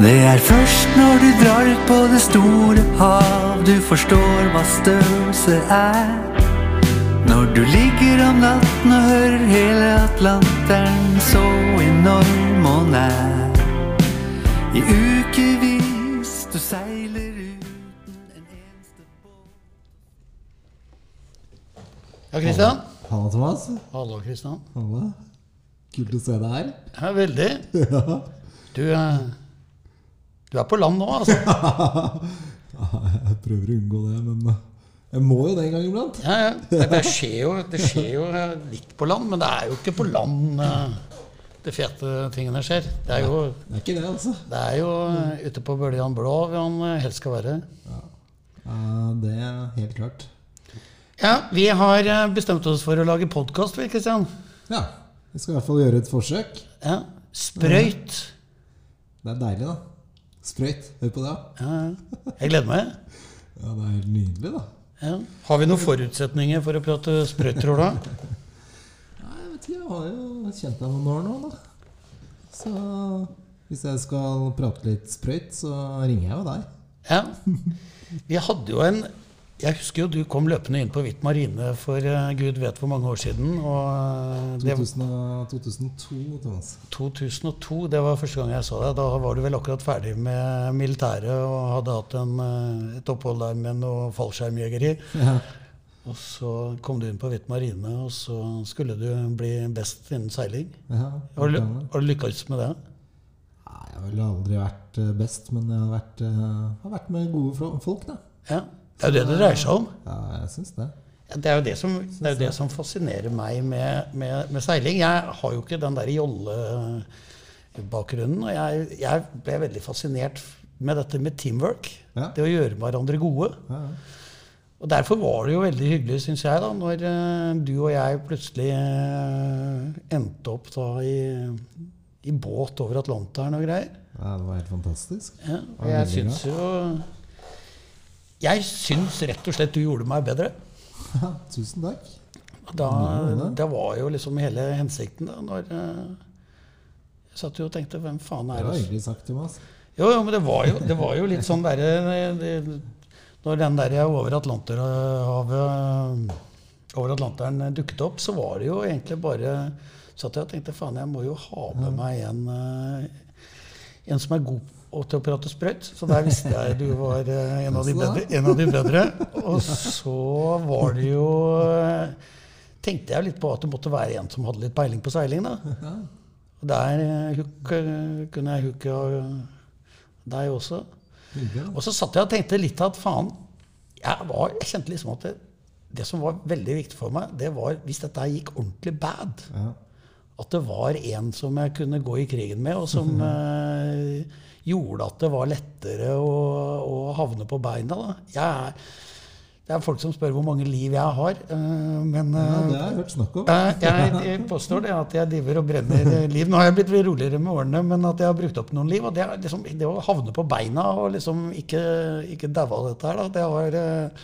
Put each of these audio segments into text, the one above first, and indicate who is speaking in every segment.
Speaker 1: Det er først når du drar ut på det store hav du forstår hva størrelse er. Når du ligger om natten og hører hele Atlanteren så enorm og nær. I ukevis du seiler uten en eneste båt.
Speaker 2: Ja, Kristian?
Speaker 3: Halla, Thomas.
Speaker 2: Hallo, Kristian.
Speaker 3: Halla. Kult å se deg her.
Speaker 2: Ja, veldig. ja. Du, eh, du er på land nå, altså.
Speaker 3: Jeg prøver å unngå det, men eh, jeg må jo det en gang iblant.
Speaker 2: Ja, ja. Det, det, skjer jo, det skjer jo eh, litt på land, men det er jo ikke på land de det fete tingene skjer. Det er jo,
Speaker 3: Det er ikke det, altså.
Speaker 2: det er jo eh, ute på bøljan blå han eh, helst skal være.
Speaker 3: Ja, det er helt klart.
Speaker 2: Ja, vi har eh, bestemt oss for å lage podkast, Kristian.
Speaker 3: Ja, vi skal i hvert fall gjøre et forsøk.
Speaker 2: Ja. Sprøyt.
Speaker 3: Det er deilig, da. Sprøyt. Hør på det.
Speaker 2: Ja, ja. Jeg gleder meg.
Speaker 3: Ja, det er helt nydelig, da.
Speaker 2: Ja. Har vi noen forutsetninger for å prate sprøyt, tror du?
Speaker 3: Nei, jeg vet ikke, jeg har jo kjent deg noen år nå, da. Så hvis jeg skal prate litt sprøyt, så ringer jeg jo deg.
Speaker 2: Ja. Vi hadde jo en Jeg husker jo du kom løpende inn på Hvitt Marine for uh, gud vet hvor mange år siden. Og uh, det
Speaker 3: 2000, 2002, Thomas.
Speaker 2: 2002, det var første gang jeg så deg. Da var du vel akkurat ferdig med militæret og hadde hatt en, eh, et opphold der med noe fallskjermjegeri.
Speaker 3: Ja.
Speaker 2: Og så kom du inn på Hvitt Marine, og så skulle du bli best innen seiling.
Speaker 3: Ja,
Speaker 2: Har du, har du lykkes med det?
Speaker 3: Nei, jeg har vel aldri vært eh, best, men jeg har vært, eh, har vært med gode folk, da.
Speaker 2: Ja. Det er jo det det dreier seg om.
Speaker 3: Ja, jeg synes det.
Speaker 2: Det er jo det som, det er jo det som fascinerer meg med, med, med seiling. Jeg har jo ikke den der jollebakgrunnen. Og jeg, jeg ble veldig fascinert med dette med teamwork.
Speaker 3: Ja.
Speaker 2: Det å gjøre hverandre gode.
Speaker 3: Ja, ja.
Speaker 2: Og derfor var det jo veldig hyggelig, syns jeg, da, når eh, du og jeg plutselig eh, endte opp da i, i båt over Atlanteren og greier.
Speaker 3: Ja, det var helt fantastisk.
Speaker 2: Ja, og jeg syns jo Jeg syns rett og slett du gjorde meg bedre.
Speaker 3: Ja, tusen takk.
Speaker 2: Da,
Speaker 3: det.
Speaker 2: var jo liksom hele hensikten da, når eh, Jeg satt jo og tenkte Hvem faen er
Speaker 3: Det
Speaker 2: Det var
Speaker 3: hyggelig sagt, Thomas.
Speaker 2: Jo, jo, men det var jo, det var jo litt sånn derre Når den der over Atlanterhavet Over Atlanteren dukket opp, så var det jo egentlig bare Satt jeg og tenkte faen, jeg må jo ha med meg en eh, En som er god og til å prate sprøyt. Så der visste jeg du var eh, en av de bedre. En av de bedre. Og så var det jo eh, Tenkte jeg litt på at det måtte være en som hadde litt peiling på seiling. da. Og der eh, kunne jeg hooke deg også. Og så satt jeg og tenkte litt at faen Jeg, var, jeg kjente liksom at det, det som var veldig viktig for meg, det var hvis dette gikk ordentlig bad.
Speaker 3: Ja.
Speaker 2: At det var en som jeg kunne gå i krigen med, og som eh, gjorde at det var lettere å, å havne på beina. Er, det er folk som spør hvor mange liv jeg har, eh, men
Speaker 3: ja,
Speaker 2: eh,
Speaker 3: det har jeg hørt snakk om.
Speaker 2: jeg, jeg, jeg påstår det at jeg driver og brenner liv. Nå har jeg blitt roligere med årene, men at jeg har brukt opp noen liv. Og det, er liksom, det å havne på beina og liksom ikke, ikke daue av dette her, da, det har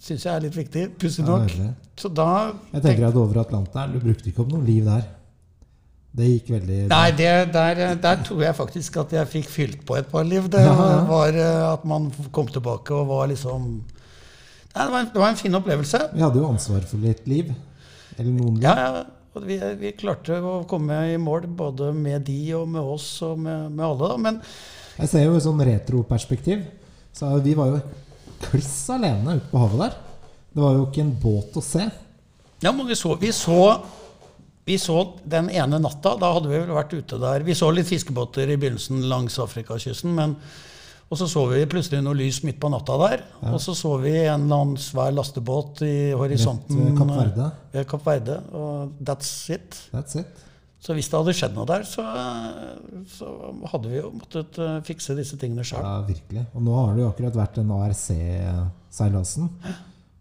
Speaker 2: syns jeg er litt viktig. Pussig nok.
Speaker 3: Ja,
Speaker 2: Så da
Speaker 3: Jeg tenker at over Atlanteren, du brukte ikke opp noe liv der. Det gikk veldig
Speaker 2: Nei, det, der, der tror jeg faktisk at jeg fikk fylt på et par liv. Det
Speaker 3: Ja, ja.
Speaker 2: var eh, at man kom tilbake og var liksom Nei, det var en, det var en fin opplevelse.
Speaker 3: Vi hadde jo ansvar for litt liv. Eller noen liv.
Speaker 2: Ja, ja. Og vi, vi klarte å komme i mål både med de og med oss og med, med alle. Da. Men
Speaker 3: Jeg ser jo i sånn retroperspektiv. Så vi var jo kliss alene ute på havet der. Det var jo ikke en båt å se.
Speaker 2: Ja, men vi så, vi så vi så den ene natta, da hadde vi vel vært ute der Vi så litt fiskebåter i begynnelsen langs Afrikakysten, men og så så vi plutselig noe lys midt på natta der. Og så så vi en eller annen svær lastebåt i horisonten
Speaker 3: ved Kapp Verde.
Speaker 2: ved Kapp Verde, Og that's it.
Speaker 3: That's it.
Speaker 2: Så hvis det hadde skjedd noe der, så, så hadde vi jo måttet eh, fikse disse tingene sjøl.
Speaker 3: Ja, virkelig. Og nå har det jo akkurat vært den ARC-seilasen.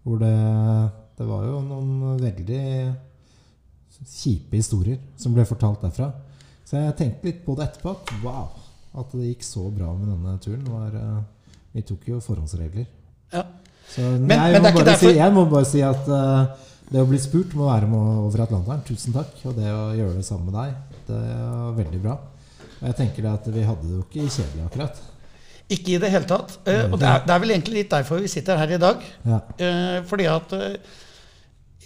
Speaker 3: Hvor det, det var jo noen veldig kjipe historier som ble fortalt derfra. Så jeg tenkte litt på det etterpå. At wow, at det gikk så bra med denne turen. Var, uh, vi tok jo forhåndsregler.
Speaker 2: Ja.
Speaker 3: Så
Speaker 2: Men-
Speaker 3: jeg,
Speaker 2: men er
Speaker 3: må
Speaker 2: derfor-
Speaker 3: si, jeg må bare si at uh, det å bli spurt må være med over Atlanteren. Tusen takk. Og det å gjøre det sammen med deg, det er veldig bra. Og jeg tenker at vi hadde det jo ikke kjedelig, akkurat.
Speaker 2: Ikke i det hele tatt. Uh, og det er, det er vel egentlig litt derfor vi sitter her i dag.
Speaker 3: Ja.
Speaker 2: Fordi at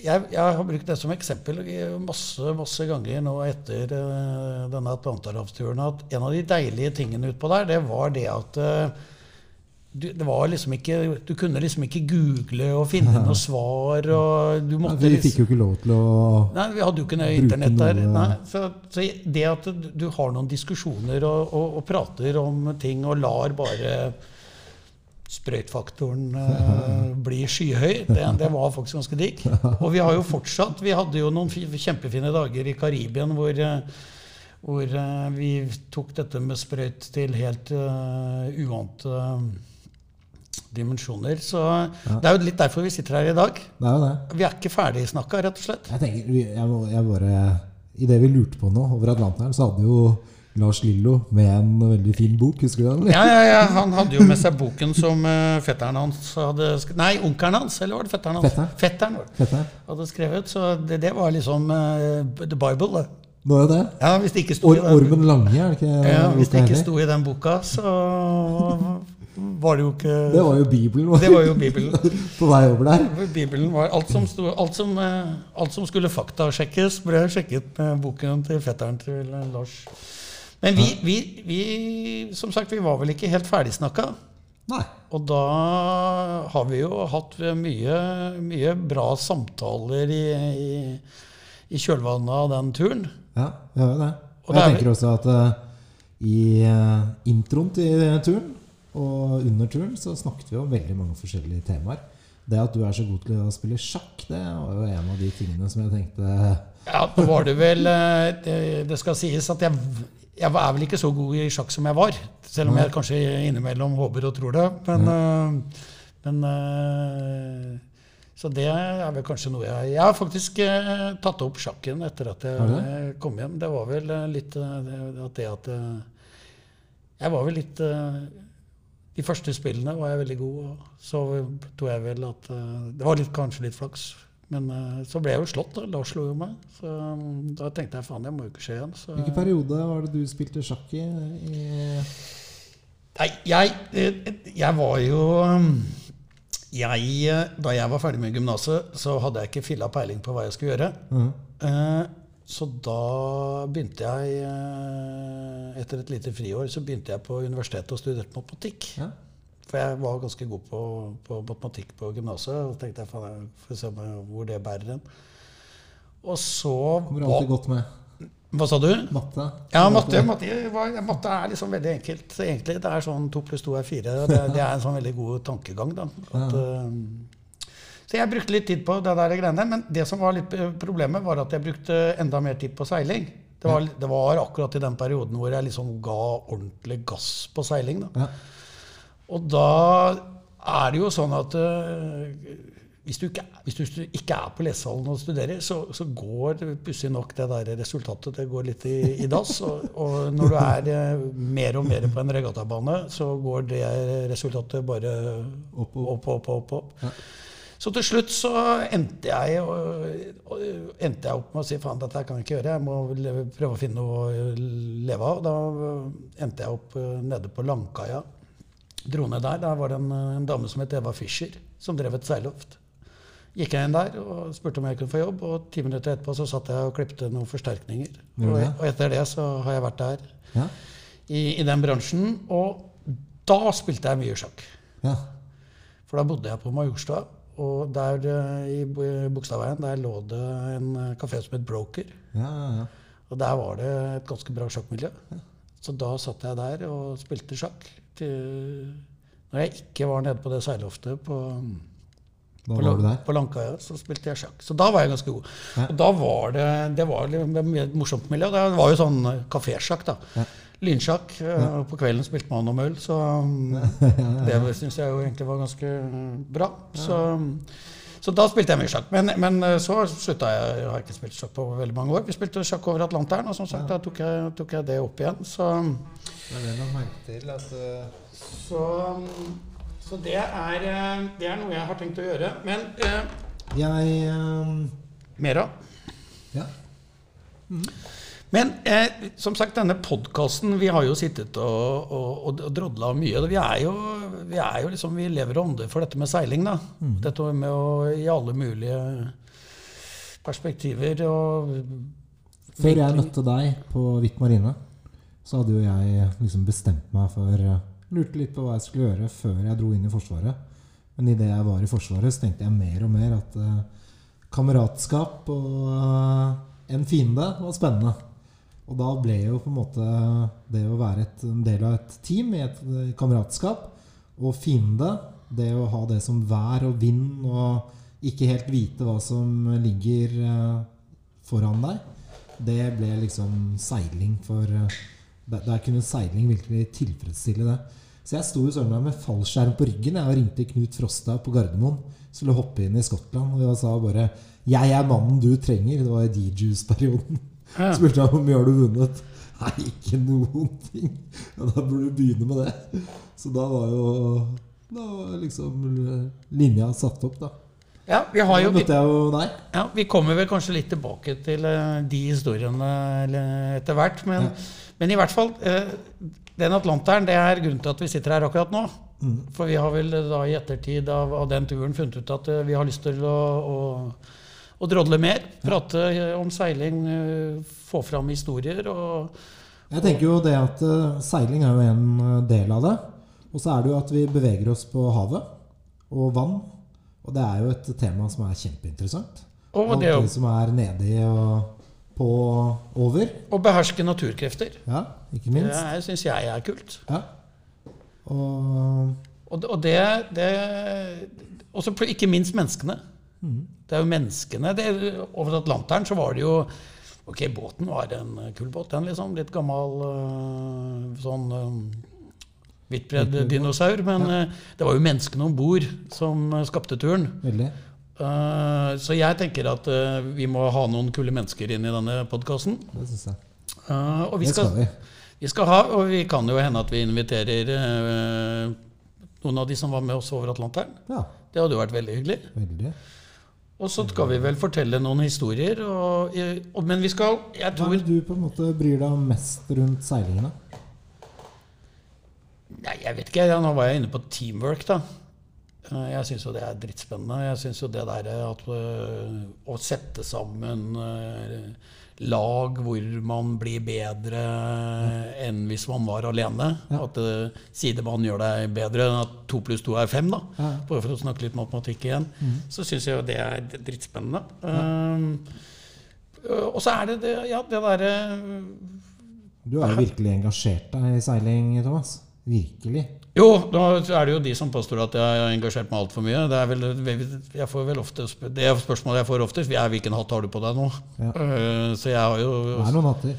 Speaker 2: jeg, jeg har brukt det som eksempel masse masse ganger nå etter uh, denne Atlanterhavsturen at en av de deilige tingene utpå der, det var det at uh, du, det var liksom ikke, du kunne liksom ikke google og finne noe svar. og du måtte, nei,
Speaker 3: vi
Speaker 2: liksom-
Speaker 3: fikk jo ikke lov til å
Speaker 2: Nei, vi hadde jo ikke noe internett der. Nei, så, så det at du, du har noen diskusjoner og, og, og prater om ting og lar bare sprøytfaktoren eh, blir skyhøy, det, det var faktisk ganske digg. Og vi har jo fortsatt Vi hadde jo noen kjempefine dager i Karibien hvor, eh, hvor eh, vi tok dette med sprøyt til helt uh, uante dimensjoner. Så det er jo litt derfor vi sitter her i dag.
Speaker 3: Det er jo det.
Speaker 2: Vi er ikke ferdig snakka, rett og slett.
Speaker 3: Jeg tenker, jeg, jeg bare Idet vi lurte på noe over Atlanteren, så hadde jo Lars Lillo med en veldig fin bok. Husker du den?
Speaker 2: Ja, ja, ja, Han hadde jo med seg boken som uh, fetteren hans hadde skrevet Nei, onkelen hans, eller var det fetteren hans?
Speaker 3: Fetteren.
Speaker 2: Fetteren var det,
Speaker 3: Fetteren.
Speaker 2: hadde skrevet. Så det, det var liksom uh, the Bible. det.
Speaker 3: Er jo det.
Speaker 2: Ja, Hvis det ikke sto
Speaker 3: Or,
Speaker 2: i den,
Speaker 3: Ormen Lange, er det ikke?
Speaker 2: ja, hvis det ikke sto i den boka, så var det jo ikke
Speaker 3: Det var jo Bibelen. Var.
Speaker 2: Det var jo Bibelen.
Speaker 3: På vei over der.
Speaker 2: Bibelen var alt som, sto, alt som, eh, alt som skulle faktasjekkes, ble sjekket med boken til fetteren til eh, Lars. Men vi, vi, vi som sagt, vi var vel ikke helt ferdigsnakka.
Speaker 3: Nei.
Speaker 2: Og da har vi jo hatt mye, mye bra samtaler i, i, i kjølvannet av den turen.
Speaker 3: Ja, vi har jo det.
Speaker 2: Og
Speaker 3: jeg
Speaker 2: er-
Speaker 3: tenker også at uh, i uh, introen til turen og under turen så snakket vi om veldig mange forskjellige temaer. Det at du er så god til å spille sjakk, det var jo en av de tingene som jeg tenkte
Speaker 2: Ja, nå var det vel eh, Det, det skal sies at jeg, jeg er vel ikke så god i sjakk som jeg var. Selv om jeg kanskje innimellom håper og tror det. Men, eh, men eh, Så det er vel kanskje noe jeg Jeg har faktisk eh, tatt opp sjakken etter at jeg kom hjem. Det var vel litt at det at Jeg var vel litt De første spillene var jeg veldig god, og så tror jeg vel at Det var litt, kanskje litt flaks. Men eh, så ble jeg jo slått. da, Lars slo jo meg. Så mm, da tenkte jeg faen, det må jo ikke skje igjen. Så,
Speaker 3: Hvilken periode var det du spilte sjakk i?
Speaker 2: Nei, jeg, eh, jeg var jo mm, jeg, eh, Da jeg var ferdig med gymnaset, så hadde jeg ikke filla peiling på hva jeg skulle gjøre. Eh, Så da begynte jeg Etter et lite friår så begynte jeg på universitetet og studerte matematikk.
Speaker 3: Ja.
Speaker 2: For jeg var ganske god på, på matematikk på gymnaset. Og tenkte jeg faen, får se hvor det bærer hen. Og så
Speaker 3: Kommer alltid godt med.
Speaker 2: Hva sa du?
Speaker 3: Matte.
Speaker 2: Ja, matte, matte, matte er liksom veldig enkelt. Egentlig, Det er sånn to pluss to er fire. og Det, det er en sånn veldig god tankegang. da. At, ja. så jeg brukte litt tid på det der greiene. Men det som var litt eh, problemet, var at jeg brukte enda mer tid på seiling. Det var, det var akkurat i den perioden hvor jeg liksom ga ordentlig gass på seiling. da.
Speaker 3: Ja.
Speaker 2: Og da er det jo sånn at uh, hvis, du ikke, hvis du ikke er på lesehallen og studerer, så, så går pussig nok det der resultatet det går litt i, i dass. Og, og når du er uh, mer og mer på en regattabane, så går det resultatet bare
Speaker 3: Opp, opp.
Speaker 2: opp, opp, opp. Ja. Så til slutt så endte jeg, og, endte jeg opp med å si faen, dette kan jeg ikke gjøre. Jeg må prøve å finne noe å leve av. Da endte jeg opp øh, nede på Langkaia. Dro ned der. Der var det en, en dame som het Eva Fischer, som drev et seilloft. Gikk jeg inn der og spurte om jeg kunne få jobb, og ti minutter etterpå så satt jeg og klipte noen forsterkninger. Og, og etter det så har jeg vært der
Speaker 3: Ja.
Speaker 2: i, i den bransjen. Og da spilte jeg mye sjakk.
Speaker 3: ja.
Speaker 2: For da bodde jeg på Majorstua, og der eh, i Bogstadveien der lå det en eh, kafé som het Broker.
Speaker 3: Ja, ja, ja.
Speaker 2: Og der var det et ganske bra sjakkmiljø. Så da satt jeg der og spilte sjakk. Til, når jeg ikke var nede på det seiloftet på, på, på Langkaia, så spilte jeg sjakk. Så da var jeg ganske god.
Speaker 3: Ja.
Speaker 2: Og da var det, det var et morsomt miljø. Det var jo sånn eh, kafésjakk, da.
Speaker 3: Ja.
Speaker 2: Lynsjakk. Ja. På kvelden spilte man om øl, så um, det syns jeg jo egentlig var ganske bra. Så, så da spilte jeg mye sjakk. Men, men uh, så slutta jeg. Jeg har ikke spilt sjakk på veldig mange år. Vi spilte sjakk over Atlanteren, og som sagt, da tok jeg, tok jeg det opp igjen. Så,
Speaker 3: Men det er merke til at
Speaker 2: så, så det, er, uh, det er noe jeg har tenkt å gjøre. Men uh,
Speaker 3: Jeg Mera?
Speaker 2: mer av.
Speaker 3: Ja.
Speaker 2: Men eh, som sagt, denne podkasten Vi har jo sittet og, og, og drodla mye. Vi er jo, vi er jo liksom, vi lever og ånder for dette med seiling. da. Dette med å i alle mulige perspektiver og
Speaker 3: Før jeg møtte deg på Hvitt marine, så hadde jo jeg liksom bestemt meg for Lurte litt på hva jeg skulle gjøre før jeg dro inn i Forsvaret. Men idet jeg var i Forsvaret, så tenkte jeg mer og mer at eh, kameratskap og eh, en fiende var spennende. Og da ble jo på en måte det å være et, en del av et team i et eh, kameratskap og fiende, det å ha det som vær og vind og ikke helt vite hva som ligger eh, foran deg, det ble liksom seiling for eh, Der kunne seiling virkelig tilfredsstille det. Så jeg sto jo søren med fallskjerm på ryggen jeg ringte Knut Frosta på Gardermoen. Skulle hoppe inn i Skottland. Og jeg sa bare 'Jeg er mannen du trenger'. Det var i D-Juice-perioden.
Speaker 2: Ja.
Speaker 3: Spurte jeg hvor mye har du vunnet. Nei, ikke noen ting. Ja, da burde du begynne med det. Så da var jo Da var liksom linja satt opp, da.
Speaker 2: Ja, vi har jo
Speaker 3: møtte jeg jo deg.
Speaker 2: ja, vi kommer vel kanskje litt tilbake til eh, de historiene etter hvert. Men, men i hvert fall eh, Den Atlanteren det er grunnen til at vi sitter her akkurat nå.
Speaker 3: Mm.
Speaker 2: For vi har vel da i ettertid av, av den turen funnet ut at eh, vi har lyst til å, å, å drodle mer. Prate eh, om seiling, eh, få fram historier. og
Speaker 3: Jeg tenker jo det at eh, seiling er jo en del av det. Og så er det jo at vi beveger oss på havet og vann. Og det er jo et tema som er kjempeinteressant.
Speaker 2: Og det Alt
Speaker 3: det som er nedi og på over.
Speaker 2: å beherske naturkrefter.
Speaker 3: Ja, ikke minst.
Speaker 2: Det syns jeg er kult.
Speaker 3: Ja. Og
Speaker 2: Og, og det, det Og så ikke minst menneskene. Det er jo menneskene. Det, over Atlanteren så var det jo Ok, båten var en kul båt, den, liksom. Litt gammel øh, sånn øh, hvittbredd dinosaur. Men øh, det var jo menneskene om bord som skapte turen.
Speaker 3: veldig.
Speaker 2: Uh, så jeg tenker at uh, vi må ha noen kule mennesker inn i denne podkasten.
Speaker 3: Det syns jeg.
Speaker 2: og vi
Speaker 3: Det
Speaker 2: skal,
Speaker 3: skal vi.
Speaker 2: vi skal ha, og vi kan jo hende at vi inviterer noen av de som var med oss over Atlanteren.
Speaker 3: Ja,
Speaker 2: Det hadde jo vært veldig hyggelig.
Speaker 3: veldig.
Speaker 2: Og så skal vi vel fortelle noen historier. Og, og, men vi skal Jeg tror, Hva
Speaker 3: er det du på en måte bryr deg mest rundt seilingene?
Speaker 2: Nei, jeg vet ikke. Ja, nå var jeg inne på teamwork, da. Eh, Jeg syns jo det er drittspennende. Jeg syns jo det der at øh, Å sette sammen øh, lag hvor man blir bedre enn hvis man var alene.
Speaker 3: Ja.
Speaker 2: At uh, sidemann gjør deg bedre enn at to pluss to er fem, da.
Speaker 3: Ja.
Speaker 2: Bare for å snakke litt matematikk igjen. Så syns jeg jo det er drittspennende. Um, og så er det det, ja, det derre
Speaker 3: Du er jo virkelig engasjert deg i seiling, Thomas. Virkelig.
Speaker 2: Jo, da er det jo de som påstår at jeg har engasjert meg altfor mye. Det er vel, jeg får vel ofte, det er spørsmålet jeg får oftest, er hvilken hatt har du på deg nå?
Speaker 3: Ja.
Speaker 2: Eh, Så jeg har jo
Speaker 3: Det er noen hatter.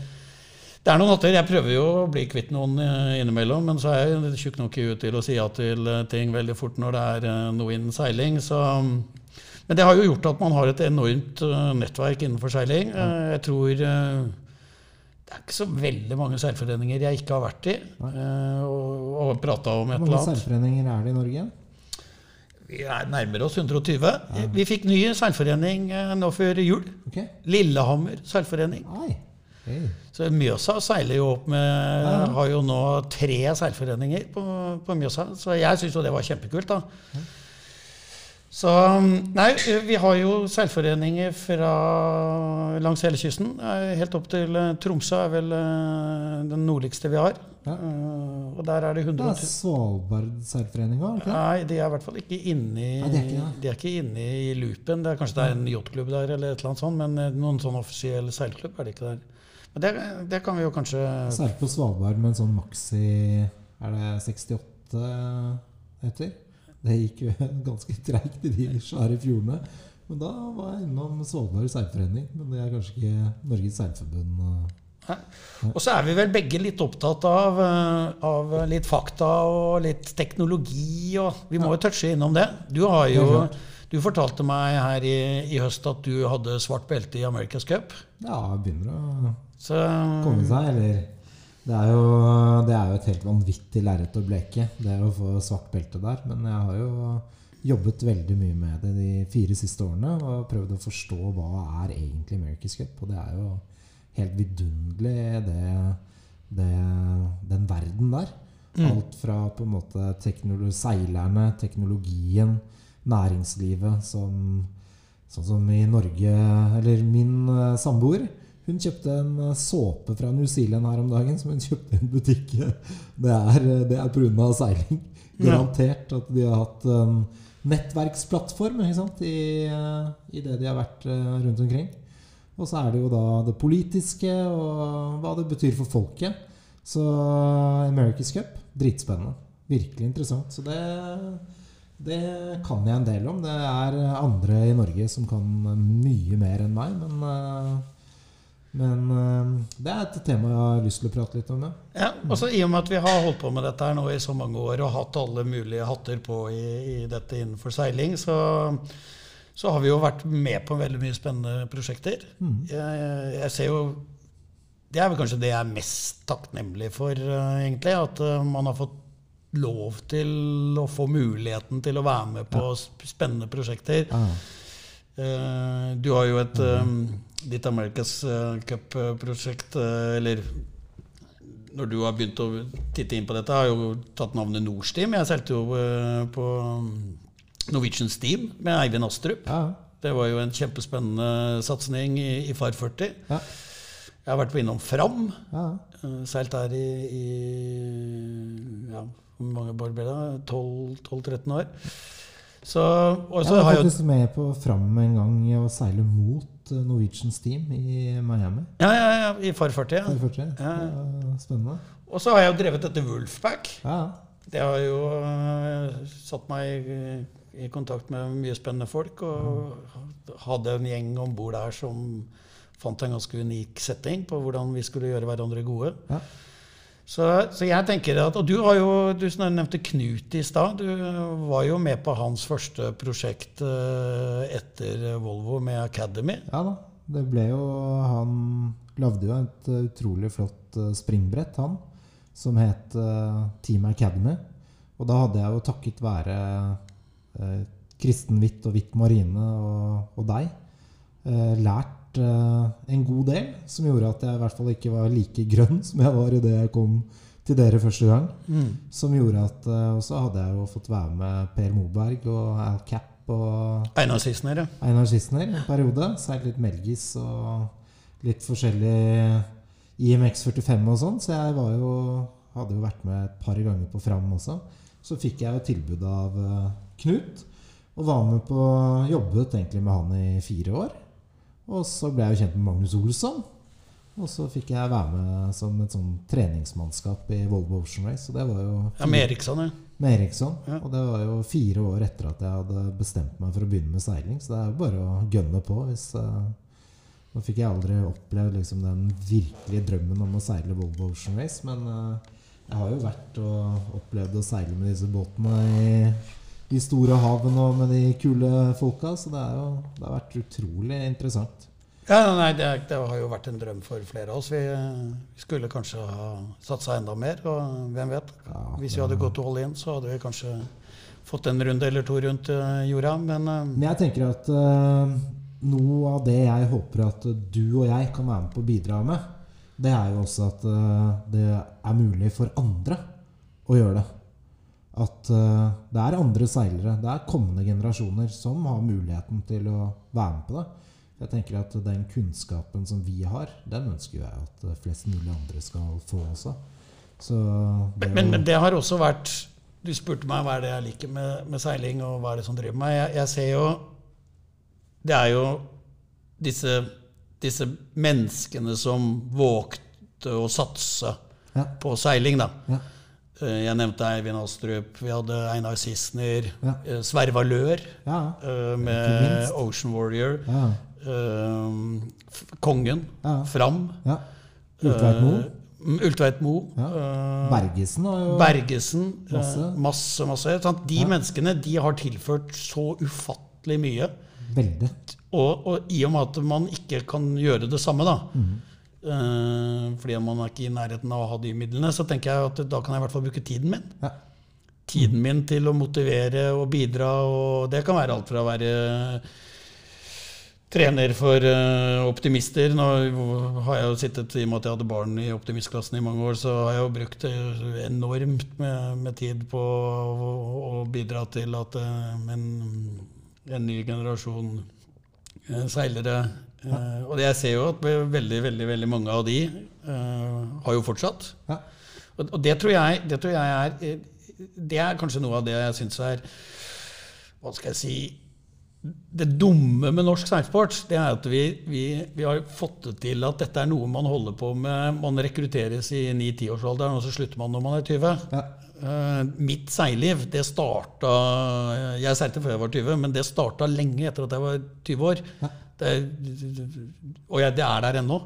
Speaker 2: Det er noen hatter. Jeg prøver jo å bli kvitt noen eh, innimellom, men så er jeg tjukk nok i huet til å si ja til eh, ting veldig fort når det er noe innen seiling. Så, men det har jo gjort at man har et enormt nettverk innenfor seiling. Jeg tror det er ikke så veldig mange seilforeninger jeg ikke har vært i eh, og, og prata om et eller annet.
Speaker 3: Hvor mange seilforeninger er det i Norge?
Speaker 2: Vi er nærmere oss 120. Vi fikk ny seilforening eh, nå før jul.
Speaker 3: Okay.
Speaker 2: Lillehammer seilforening.
Speaker 3: Hey.
Speaker 2: Så Mjøsa seiler jo opp med Har jo nå tre seilforeninger på, på Mjøsa. Så jeg syns jo det var kjempekult, da. Så Nei, vi har jo seilforeninger fra langs hele kysten. Eh, Helt opp til eh, Tromsø er vel eh, den nordligste vi har.
Speaker 3: Ja.
Speaker 2: Og der er det
Speaker 3: Det er Svalbard seilforening òg.
Speaker 2: Nei, de er i hvert fall ikke inni
Speaker 3: Nei, de er ikke ja.
Speaker 2: de er ikke inne i loopen. Det er Kanskje det er en yachtklubb der, eller et eller annet sånt, men noen sånn offisiell seilklubb er det ikke der. Men det, det kan vi jo kanskje
Speaker 3: Seile på Svalbard med en sånn maxi Er det 68 etter? Det gikk jo ganske treigt i de svære fjordene. Men da var jeg innom Svalbard seilforening. Men det er kanskje ikke Norges seilforbund. eh.
Speaker 2: Og så er vi vel begge litt opptatt av, eh, av litt fakta og litt teknologi. Og vi må jo touche innom det. Du har jo du fortalte meg her i, i høst at du hadde svart belte i America's Cup.
Speaker 3: Ja, begynner å
Speaker 2: Så
Speaker 3: komme seg, eller det er, jo, det er jo et helt vanvittig lerret å bleke, det å få svart belte der. Men jeg har jo jobbet veldig mye med det de fire siste årene og prøvd å forstå hva er egentlig America's Cup. Og det er jo helt vidunderlig, det, det, den verden der. Alt fra på en måte teknolo seilerne, teknologien, næringslivet som Sånn som i Norge Eller min eh, samboer. Hun kjøpte en eh, såpe fra New Zealand her om dagen som hun kjøpte i en butikk. Det er, eh, det er pga. seiling. Garantert at de har hatt en nettverksplattform? I, eh, i det de har vært rundt omkring. Og så er det jo da det politiske og hva det betyr for folket. Så America's Cup, dritspennende. Virkelig interessant. Så det, det kan jeg en del om. Det er andre i Norge som kan mye mer enn meg, men men eh, det er et tema jeg har lyst til å prate litt om. Ja.
Speaker 2: Ja, altså I og med at vi har holdt på med dette her nå i så mange år og hatt alle mulige hatter på i, i dette innenfor seiling, så, så har vi jo vært med på veldig mye spennende prosjekter. Jeg, jeg ser jo Det er vel kanskje det jeg er mest takknemlig for, uh, egentlig. At uh, man har fått lov til å få muligheten til å være med på ja. spennende prosjekter.
Speaker 3: Ja.
Speaker 2: Uh, du har jo et um, ditt America's eh, Cup-prosjekt, eh, eller når du har begynt å titte inn på dette, har jo tatt navnet Nordsteam. Jeg seilte jo eh, på um, Norwegian Steam med Eivind Astrup.
Speaker 3: ja,
Speaker 2: Det var jo en kjempespennende satsing i, i Far 40.
Speaker 3: ja,
Speaker 2: Jeg har vært på innom Fram.
Speaker 3: ja.
Speaker 2: Seilt der i, i ja, hvor mange år ble det? 12-13 år. Så,
Speaker 3: Jeg var
Speaker 2: faktisk har
Speaker 3: jeg... med på Fram en gang og seile mot eh, Norwegian Steam i Miami.
Speaker 2: Ja, ja, ja, i 40. Ja.
Speaker 3: 40.
Speaker 2: Ja.
Speaker 3: Spennende.
Speaker 2: Og så har jeg jo drevet dette Wolfpack.
Speaker 3: Ja,
Speaker 2: Det har jo uh, satt meg i, i kontakt med mye spennende folk. Og hadde en gjeng om bord der som fant en ganske unik setting på hvordan vi skulle gjøre hverandre gode.
Speaker 3: Ja.
Speaker 2: Så, så jeg tenker at, Og du har jo, du nevnte Knut i stad. Du var jo med på hans første prosjekt øh, etter Volvo med Academy.
Speaker 3: ja da. Det ble jo Han lagde jo et eh, utrolig flott eh, springbrett, han. Som het eh, Team Academy. Og da hadde jeg jo takket være eh, Kristen Hvitt og Hvitt Marine og, og deg eh, lært eh, en god del, som gjorde at jeg i hvert fall ikke var like grønn som jeg var idet jeg kom til dere første gang. Som gjorde at eh, Og så hadde jeg jo fått være med Per Moberg og Al Cap og
Speaker 2: Einar Sissener, ja.
Speaker 3: Einar Sissener en periode. Seilt litt Melgis og litt forskjellig IMX 45 og sånn. Så jeg var jo, hadde jo vært med et par ganger på Fram også. Så fikk jeg jo tilbud av eh, Knut. Og var med på Jobbet egentlig med han i fire år. Og så ble jeg jo kjent med Magnus Olsson. Og så fikk jeg være med som et sånn treningsmannskap i Volvo Ocean Race. Og det var jo
Speaker 2: ja med Eriksson, ja.
Speaker 3: med Eriksson.
Speaker 2: Ja.
Speaker 3: Og det var jo fire år etter at jeg hadde bestemt meg for å begynne med seiling. Så det er jo bare å gønne på. Hvis, uh, nå fikk jeg aldri opplevd liksom, den virkelige drømmen om å seile Volvo Ocean Race, men uh, jeg har jo vært og opplevd å seile med disse båtene i de store havene og med de kule folka, så det, er jo, det har vært utrolig interessant.
Speaker 2: Ja, nei, det, det har jo vært en drøm for flere av oss. Vi, vi skulle kanskje ha satsa enda mer, og hvem vet?
Speaker 3: Ja,
Speaker 2: Hvis vi hadde gått all in, så hadde vi kanskje fått en runde eller to rundt eh, jorda. Men eh,
Speaker 3: Men jeg tenker at uh, noe av det jeg håper at du og jeg kan være med på å bidra med, det er jo også at uh, det er mulig for andre å gjøre det. At eh, det er andre seilere, det er kommende generasjoner som har muligheten til å være med på det. Jeg tenker at den kunnskapen som vi har, den ønsker jeg at eh, flest mulig andre skal få også. Så det,
Speaker 2: men, men det har også vært Du spurte meg hva er det jeg liker med, med seiling, og hva er det som driver meg. Jeg, jeg ser jo Det er jo disse, disse menneskene som vågte å satse
Speaker 3: Ja.
Speaker 2: på seiling, da.
Speaker 3: Ja.
Speaker 2: Eh, Jeg nevnte Eivind Astrup, vi hadde Einar Sissener,
Speaker 3: Ja.
Speaker 2: Sverva Sverre Valør
Speaker 3: Ja.
Speaker 2: eh, med. Ocean Warrior, eh, Kongen. Fram,
Speaker 3: ja. Ultveit Moe.
Speaker 2: eh, Ultveit
Speaker 3: Mo,
Speaker 2: eh,
Speaker 3: Bergesen
Speaker 2: Bergesen, eh,
Speaker 3: Masse.
Speaker 2: masse, masse. De menneskene de har tilført så ufattelig mye.
Speaker 3: Veldig.
Speaker 2: Og, og i og med at man ikke kan gjøre det samme, da,
Speaker 3: Mhm.
Speaker 2: Eh, fordi man er ikke i nærheten av å ha de midlene, så tenker jeg at da kan jeg i hvert fall bruke tiden min.
Speaker 3: Ja.
Speaker 2: Tiden min til å motivere og bidra, og det kan være alt fra å være trener for eh, optimister. Nå har jeg jo sittet, I og med at jeg hadde barn i optimistklassen i mange år, så har jeg jo brukt eh, enormt med, med tid på å, å bidra til at eh, en, en ny generasjon eh, seilere Uh, Og jeg ser jo at veldig, veldig, veldig mange av de uh, har jo fortsatt.
Speaker 3: Ja.
Speaker 2: Og, og det, tror jeg, det tror jeg er eh, Det er kanskje noe av det jeg syns er Hva skal jeg si det dumme med norsk seilsport det er at vi, vi, vi, har fått det til at dette er noe man holder på med. Man rekrutteres i 9-10-årsalderen, og så slutter man når man er 20.
Speaker 3: Ja.
Speaker 2: Uh, mitt seilliv det starta Jeg seilte før jeg var 20, men det starta lenge etter at jeg var 20 år.
Speaker 3: Ja.
Speaker 2: Det, og jeg, det er der ennå.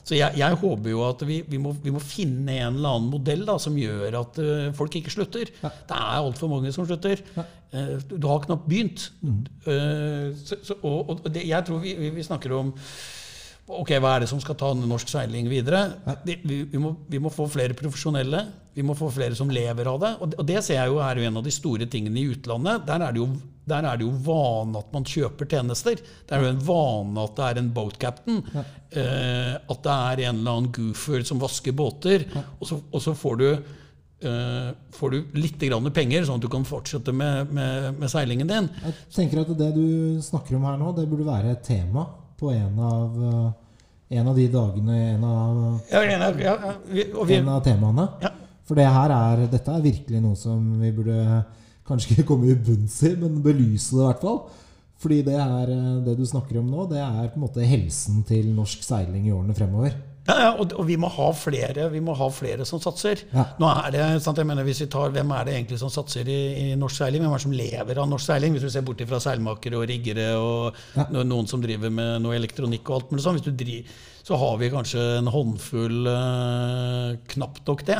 Speaker 2: Så jeg, jeg, håper jo at vi, vi, må, vi, må, finne en eller annen modell da, som gjør at uh, folk ikke slutter.
Speaker 3: Ja.
Speaker 2: Det er altfor mange som slutter. Uh, du har knapt begynt.
Speaker 3: Mm.
Speaker 2: Uh, så, så, og, og det, jeg tror vi, vi, snakker om Ok, Hva er det som skal ta norsk seiling videre? Det, vi, må, vi, må, få flere profesjonelle. Vi må få flere som lever av det. Og det, ser jeg jo er jo en av de store tingene i utlandet. Der er det jo der er det jo vane at man kjøper tjenester. Det er jo en vane at det er en boat captain.
Speaker 3: Ja.
Speaker 2: Eh, at det er en eller annen goofer som vasker båter.
Speaker 3: Ja.
Speaker 2: Og, så, og, så, får du, eh, får du litt penger, sånn at du kan fortsette med, med, med, seilingen din.
Speaker 3: Jeg tenker at Det du snakker om her nå, det burde være et tema på en av, eh, en av de dagene En av,
Speaker 2: ja, ja, ja, vi, vi,
Speaker 3: en av temaene. For det her er, dette er virkelig noe som vi burde kanskje ikke komme i bunns i, men belyse det i hvert fall. Fordi det, er, det du snakker om nå, det er på en måte helsen til norsk seiling i årene fremover.
Speaker 2: Ja, ja og, og, vi må ha flere vi må ha flere som satser.
Speaker 3: Ja.
Speaker 2: Nå er det, sant, jeg mener hvis vi tar, Hvem er det egentlig som satser i, i norsk seiling? Hvem er det som lever av norsk seiling? Hvis du ser bort fra seilmakere og riggere og
Speaker 3: Ja.
Speaker 2: noen som driver med noe elektronikk og alt mulig sånn. Hvis du driver, så har vi kanskje en håndfull, eh, knapt nok det,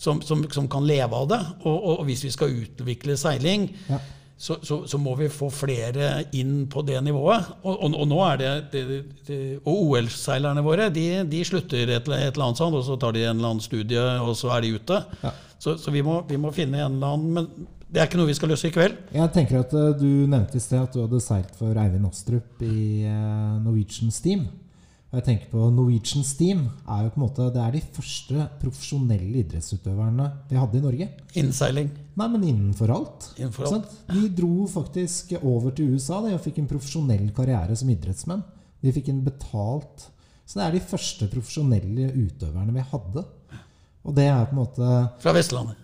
Speaker 2: som, som, som kan leve av det. Og, og, og hvis vi skal utvikle seiling,
Speaker 3: Ja.
Speaker 2: Så, så, så må vi få flere inn på det nivået. Og, og, og nå er det, det, det Og OL-seilerne våre de, de slutter et, et eller annet sånt, og så tar de en eller annen studie, og så er de ute.
Speaker 3: Ja.
Speaker 2: Så, så vi, må, vi må finne en eller annen Men det er ikke noe vi skal løse i kveld.
Speaker 3: Jeg tenker at eh, Du nevnte i sted at du hadde seilt for Eivind Astrup i eh, Norwegian Steam. Og jeg tenker på Norwegian Steam er jo på en måte Det er de første profesjonelle idrettsutøverne vi hadde i Norge.
Speaker 2: Innseiling.
Speaker 3: Nei, men innenfor alt.
Speaker 2: Innenfor alt.
Speaker 3: De dro faktisk over til USA de, og fikk en profesjonell karriere som idrettsmenn. De fikk en betalt Så det er de første profesjonelle utøverne vi hadde. Og det er på en måte
Speaker 2: Fra Vestlandet.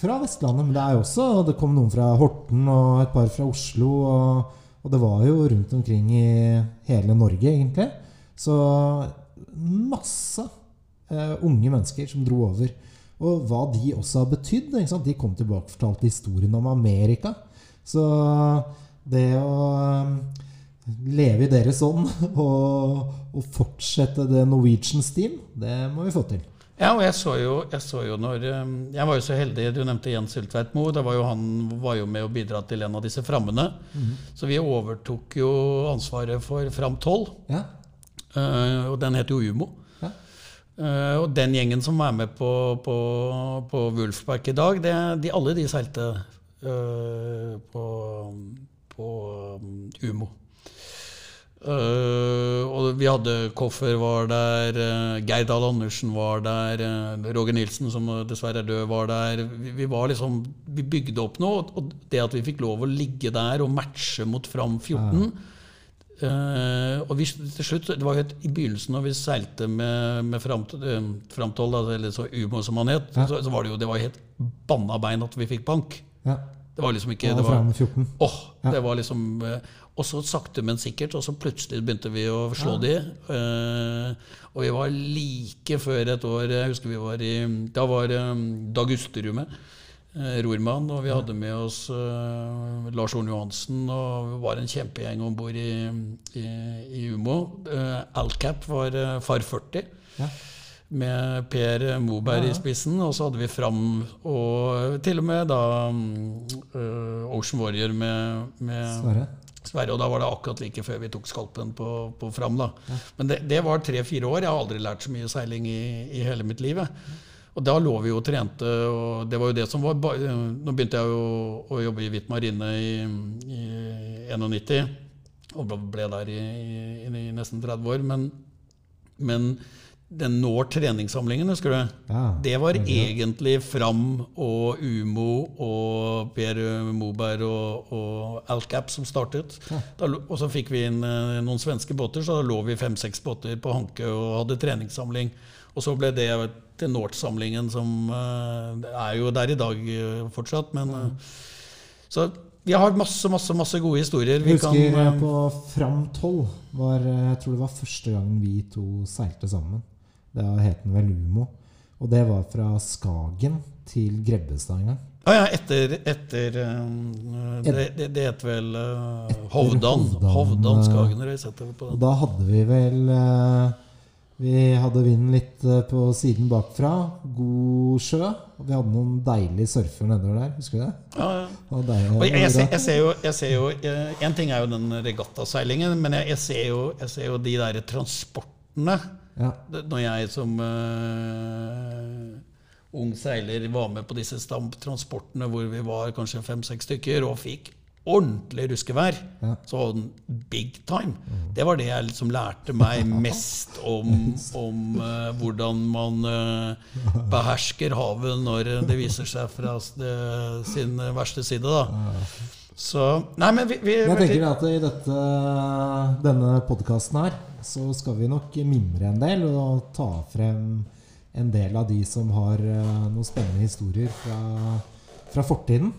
Speaker 3: fra Vestlandet, men det er jo også Det kom noen fra Horten og et par fra Oslo. Og, og det var jo rundt omkring i hele Norge, egentlig. Så masse uh, unge mennesker som dro over. Og hva de også har betydd. De kom tilbake og fortalte historien om Amerika. Så det å eh, leve i deres ånd og, og fortsette det Norwegian Steam, det må vi få til.
Speaker 2: Ja, og jeg så jo, jeg så jo når um, Jeg var jo så heldig, du nevnte Jens Hultveit Moe. Han var jo med å bidra til en av disse frammene. Så vi overtok jo ansvaret for Fram 12.
Speaker 3: Ja,
Speaker 2: eh, og den heter jo Umo.
Speaker 3: Ja.
Speaker 2: Eh, og den gjengen som er med på, på, på Wulfspark i dag, det, de, alle de seilte uh, på, på um, Umo. Uh, og vi hadde Koffer var der, uh, Geir Dahl Andersen var der, Roger Nilsen, som dessverre er død, var der. Vi, vi var liksom, vi bygde opp noe, og det at vi fikk lov å ligge der og matche mot Fram 14 Eh, og vi, til slutt, Det var jo et, I begynnelsen, når vi seilte med, med fram, eh, framtoll, eller så Umo som han het,
Speaker 3: Ja.
Speaker 2: så, så var det jo det var helt banna bein at vi fikk bank.
Speaker 3: ja.
Speaker 2: Det var liksom ikke det var,
Speaker 3: fram 14.
Speaker 2: Åh,
Speaker 3: Ja.
Speaker 2: det var liksom uh, Og så sakte, men sikkert, og så plutselig begynte vi å slå de. Uh, og vi var like før et år Jeg husker vi var i Da var um, Dag Usterud med. Eh, Rormann, og vi hadde med oss uh, Lars Orne Johansen, og vi var en kjempegjeng om bord i, i, i Umo. Uh, Alcap var uh, far 40
Speaker 3: Ja.
Speaker 2: med Per Moberg
Speaker 3: Ja, ja.
Speaker 2: i spissen. Og så hadde vi Fram og til og med da Ocean Warrior med, med
Speaker 3: Sverre.
Speaker 2: Sverre. Og da var det akkurat like før vi tok skalpen på, på Fram. da. Men det, det var tre-fire år. Jeg har aldri lært så mye seiling i, i hele mitt liv. jeg. Og da lå vi jo og trente, og det var jo det som var Nå begynte jeg jo å jobbe i Hvitt marine i, i 91. og ble- der i, i, i nesten 30 år. Men, men den når treningssamlingen, husker du?
Speaker 3: Ja,
Speaker 2: det var
Speaker 3: veldig.
Speaker 2: egentlig Fram og Umo og Per Moberg og, og Alcap som startet. Da, og så fikk vi inn eh, noen svenske båter, så da lå vi fem-seks båter på Hanke og hadde treningssamling. Og så ble det til North-samlingen, som eh, er jo der i dag eh, fortsatt. Men, eh, så vi har masse, masse, masse gode historier. Vi
Speaker 3: Jeg husker
Speaker 2: kan,
Speaker 3: på Fram 12 var, Jeg tror det var første gangen vi to seilte sammen. Det het den vel Umo. Og det var fra Skagen til Grebbestad en gang.
Speaker 2: Ja, ja, etter, etter det, det, det het vel uh, Hovdan.
Speaker 3: Hovdan,
Speaker 2: Hovdan
Speaker 3: da hadde vi vel eh, Vi hadde vinden litt eh, på siden bakfra. God sjø. Og vi hadde noen deilige surfer nedover der. Husker du det?
Speaker 2: Ja, ja.
Speaker 3: deilig,
Speaker 2: Og jeg, jeg, ser, jeg ser jo, jeg ser jo eh, En ting er jo den regattaseilingen, men jeg, jeg, ser jo, jeg ser jo de der transportene.
Speaker 3: Ja.
Speaker 2: Når jeg som uh, ung seiler var med på disse transportene hvor vi var kanskje fem-seks stykker og fikk ordentlig ruskevær,
Speaker 3: Ja.
Speaker 2: Sånn big time. Det var det jeg liksom lærte meg mest om, om uh, hvordan man uh, behersker havet når det viser seg fra det- sin verste side. da. Så Nei, men vi, vi
Speaker 3: Jeg tenker at i dette, denne podkasten her så skal vi nok mimre en del og ta frem en del av de som har eh, noen spennende historier fra, fra fortiden.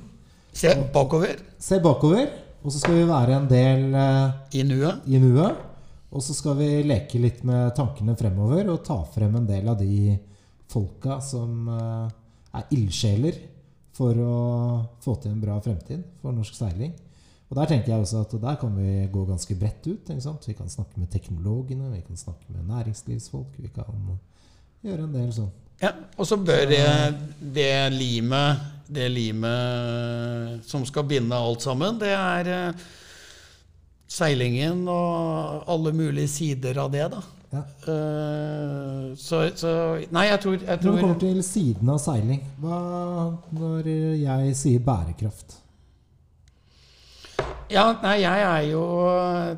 Speaker 2: Se bakover
Speaker 3: Se bakover, og så skal vi være en del eh,
Speaker 2: i nuet.
Speaker 3: i nuet. Og så skal vi leke litt med tankene fremover og ta frem en del av de folka som eh, er ildsjeler for å få til en bra fremtid for norsk seiling. Og der tenker jeg også at der kan vi gå ganske bredt ut. Vi kan snakke med teknologene, vi kan snakke med næringslivsfolk. Vi kan gjøre en del sånn.
Speaker 2: Ja, og så bør det, det limet det limet som skal binde alt sammen, det er eh, seilingen og alle mulige sider av det, da.
Speaker 3: Ja.
Speaker 2: Uh, så, så Nei, jeg tror, jeg
Speaker 3: Når det kommer til siden av seiling, hva når jeg sier bærekraft?
Speaker 2: Ja, nei, jeg er jo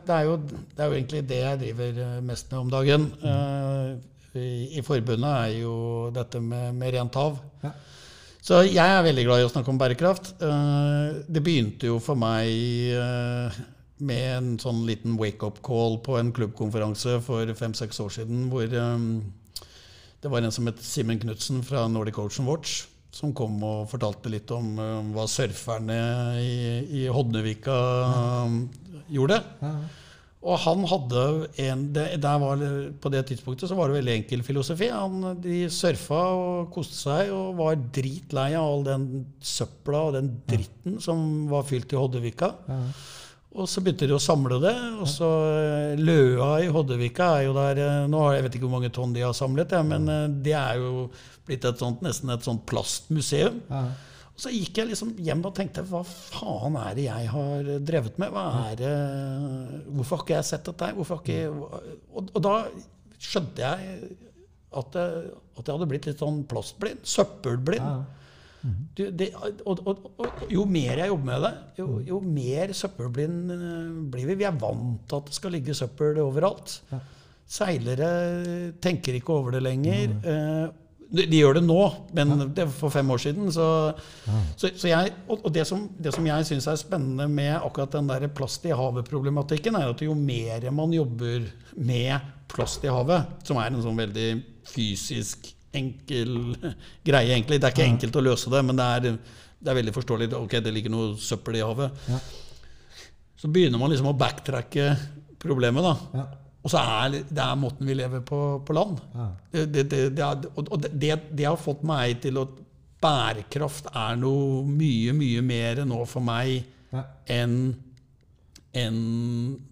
Speaker 2: det er jo, det er jo egentlig det jeg driver eh, mest med om dagen. Uh, i, I forbundet er jo dette med, med rent hav.
Speaker 3: Ja.
Speaker 2: Så jeg er veldig glad i å snakke om bærekraft. Eh, Det begynte jo for meg eh, med en sånn liten wake-up call på en klubbkonferanse for fem-seks år siden, hvor eh, det var en som het Simen Knutsen fra Nordic Ocean Watch, som kom og fortalte litt om hva surferne i, Hodnevika gjorde.
Speaker 3: Ja.
Speaker 2: Og han hadde en det, var, På det tidspunktet så var det veldig enkel filosofi. Han, de surfa og koste seg og var dritlei av all den søpla og den dritten som var fylt i Hoddevika.
Speaker 3: Ja.
Speaker 2: Og så begynte de å samle det. Og så eh, Løa i Hoddevika er jo der eh, nå har Jeg vet ikke hvor mange tonn de har samlet, ja, men eh, det er jo blitt et sånt, nesten et sånt plastmuseum. Og så gikk jeg liksom hjem og tenkte hva faen er det jeg har drevet med? Er det, hvorfor har ikke jeg sett dette? Ikke, og, og da skjønte jeg at, jeg at jeg hadde blitt litt sånn plastblind. Søppelblind.
Speaker 3: Ja.
Speaker 2: Du, det, og, og, og jo mer jeg jobber med det, jo, jo mer søppelblind eh, blir vi. Vi er vant til at det skal ligge søppel overalt.
Speaker 3: Ja.
Speaker 2: Seilere tenker ikke over det lenger. Eh, de, de gjør det nå, men det for fem år siden. Så, så, så jeg, og det, som, det som jeg syns er spennende med akkurat den der plast i havet-problematikken, er at jo mer man jobber med plast i havet, som er en sånn veldig fysisk enkel greie, egentlig. Det er ikke enkelt å løse det, men det er, det er veldig forståelig. Ok, det ligger noe søppel i havet.
Speaker 3: Ja.
Speaker 2: Så begynner man liksom å backtracke problemet, da.
Speaker 3: Ja.
Speaker 2: Og så er det er måten vi lever på på land.
Speaker 3: Ja.
Speaker 2: Det, det, det, er, og det, det har fått meg til å Bærekraft er noe mye, mye mer nå for meg
Speaker 3: Ja.
Speaker 2: enn en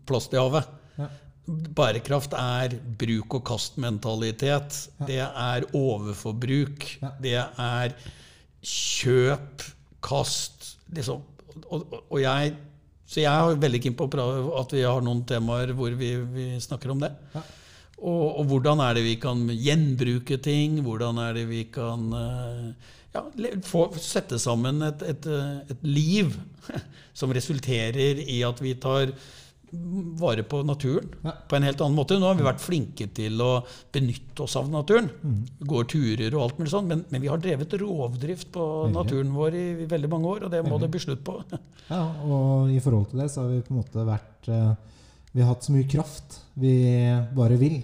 Speaker 2: plast i havet.
Speaker 3: Ja.
Speaker 2: Bærekraft er bruk og kast-mentalitet. Det er overforbruk. Det er kjøp, kast liksom. og, og, og jeg Så jeg er veldig keen på at vi har noen temaer hvor vi, vi snakker om det.
Speaker 3: Ja.
Speaker 2: Og, og hvordan er det vi kan gjenbruke ting? Hvordan er det vi kan eh, ja, få, sette sammen et, et, eh, et liv som resulterer i at vi tar vare på naturen
Speaker 3: Ja.
Speaker 2: på en helt annen måte. Nå har vi vært flinke til å benytte oss av naturen.
Speaker 3: Mm.
Speaker 2: Går turer og alt mulig sånn, men, men vi har drevet rovdrift på naturen vår i, i veldig mange år, og det må det bli slutt på.
Speaker 3: Ja, og i forhold til det så har vi på en måte vært eh, Vi har hatt så mye kraft vi bare vil.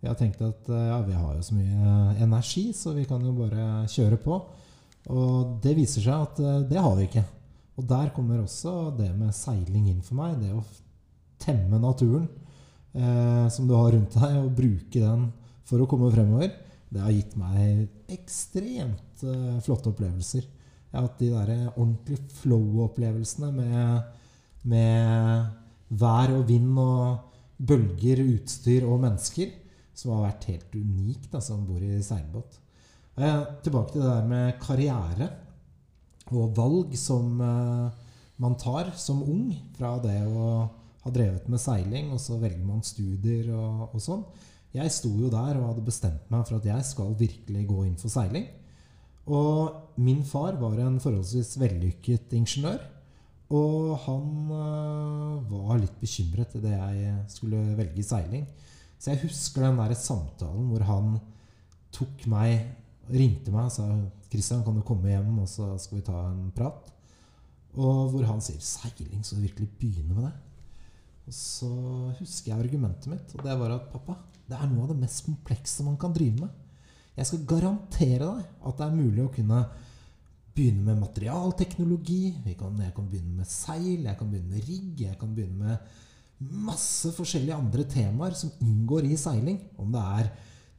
Speaker 3: Vi har tenkt at eh, ja, vi har jo så mye eh, energi, så vi kan jo bare kjøre på. Og det viser seg at det har vi ikke. Og der kommer også det med seiling inn for meg. Det å temme naturen eh, som du har rundt deg, og bruke den for å komme fremover. Det har gitt meg ekstremt eh, flotte opplevelser. Jeg har hatt de der ordentlige flow-opplevelsene med, med vær og vind og bølger, utstyr og mennesker, som har vært helt unikt altså, om bord i seilbåt. Eh, tilbake til det der med karriere og valg som eh, man tar som ung, fra det å ha drevet med seiling, og så velger man studier og, og sånn. Jeg sto jo der og hadde bestemt meg for at jeg skal virkelig gå inn for seiling. Og min far var en forholdsvis vellykket ingeniør. Og han øh, var litt bekymret idet jeg skulle velge seiling. Så jeg husker den der samtalen hvor han tok meg, ringte meg og sa 'Christian, kan du komme hjem, og så skal vi ta en prat?' Og hvor han sier 'Seiling, skal du virkelig begynne med det?' Og så husker jeg argumentet mitt, og det var at pappa, det er noe av det mest komplekse man kan drive med. Jeg skal garantere deg at det er mulig å kunne begynne med materialteknologi. Jeg kan, jeg kan begynne med seil, jeg kan begynne med rigg, jeg kan begynne med masse forskjellige andre temaer som inngår i seiling. Om det er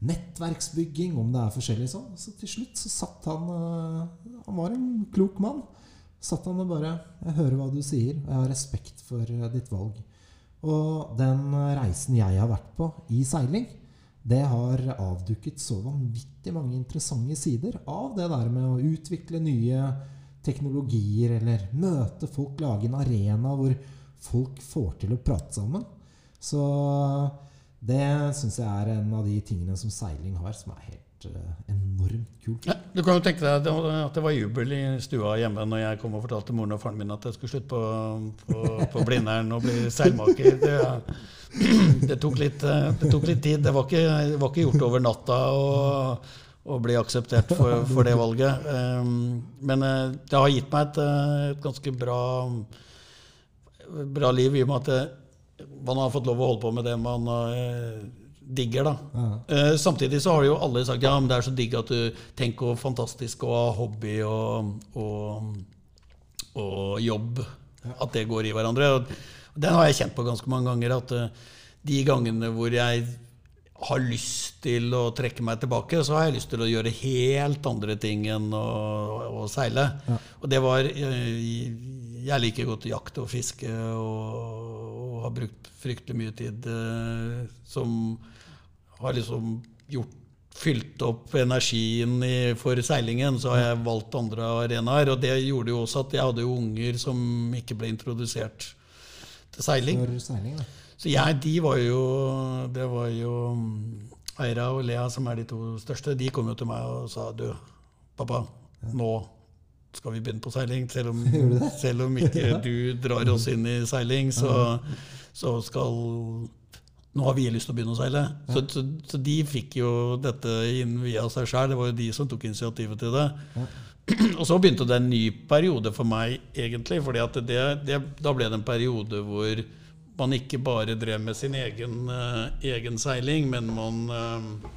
Speaker 3: nettverksbygging, om det er forskjellig sånn. Så til slutt så satt han øh, Han var en klok mann. Satt han og bare 'Jeg hører hva du sier, og jeg har respekt for øh, ditt valg'. Og den reisen jeg har vært på i seiling, det har avdukket så vanvittig mange interessante sider av det der med å utvikle nye teknologier, eller møte folk, lage en arena hvor folk får til å prate sammen. Så det syns jeg er en av de tingene som seiling har, som er helt eh, enormt kult.
Speaker 2: Ja, du kan jo tenke deg at det- var jubel i stua hjemme når jeg kom og fortalte moren og faren min at jeg skulle slutte på, på, på Blindern og bli seilmaker. Det, det, tok litt, eh, det tok litt tid. Det var ikke, det var ikke gjort over natta å, bli akseptert for, for det valget. Um, Men eh, det har gitt meg et, et ganske bra, bra liv, i og med at man har fått lov å holde på med det man eh, digger. da.
Speaker 3: Ja.
Speaker 2: Uh, samtidig så har jo alle sagt ja, men det er så digg at du tenker hvor fantastisk å ha hobby og, og, og jobb. At det går i hverandre. Og den har jeg kjent på ganske mange ganger. At uh, de gangene hvor jeg har lyst til å trekke meg tilbake, så har jeg lyst til å gjøre helt andre ting enn å, å seile. Og det var eh, Jeg liker godt jakt og fiske og, og har brukt fryktelig mye tid eh, som har liksom gjort fylt opp energien i, for seilingen, så har jeg valgt andre arenaer. Og det gjorde jo også at jeg hadde jo unger som ikke ble introdusert til seiling.
Speaker 3: Seiling.
Speaker 2: Så jeg, de var jo Det var jo mm, Eira og Lea, som er de to største, de kom jo til meg og sa du, pappa, nå skal vi begynne på seiling. Selv om, selv om ikke du drar oss inn i seiling, så, så skal Nå har vi lyst til å begynne å seile. Så, så, så de fikk jo dette inn via seg sjøl. Det var jo de som tok initiativet til det. Og så begynte det en ny periode for meg, egentlig. det, da ble det en periode hvor man ikke bare drev med sin egen, eh, egen seiling, men man eh,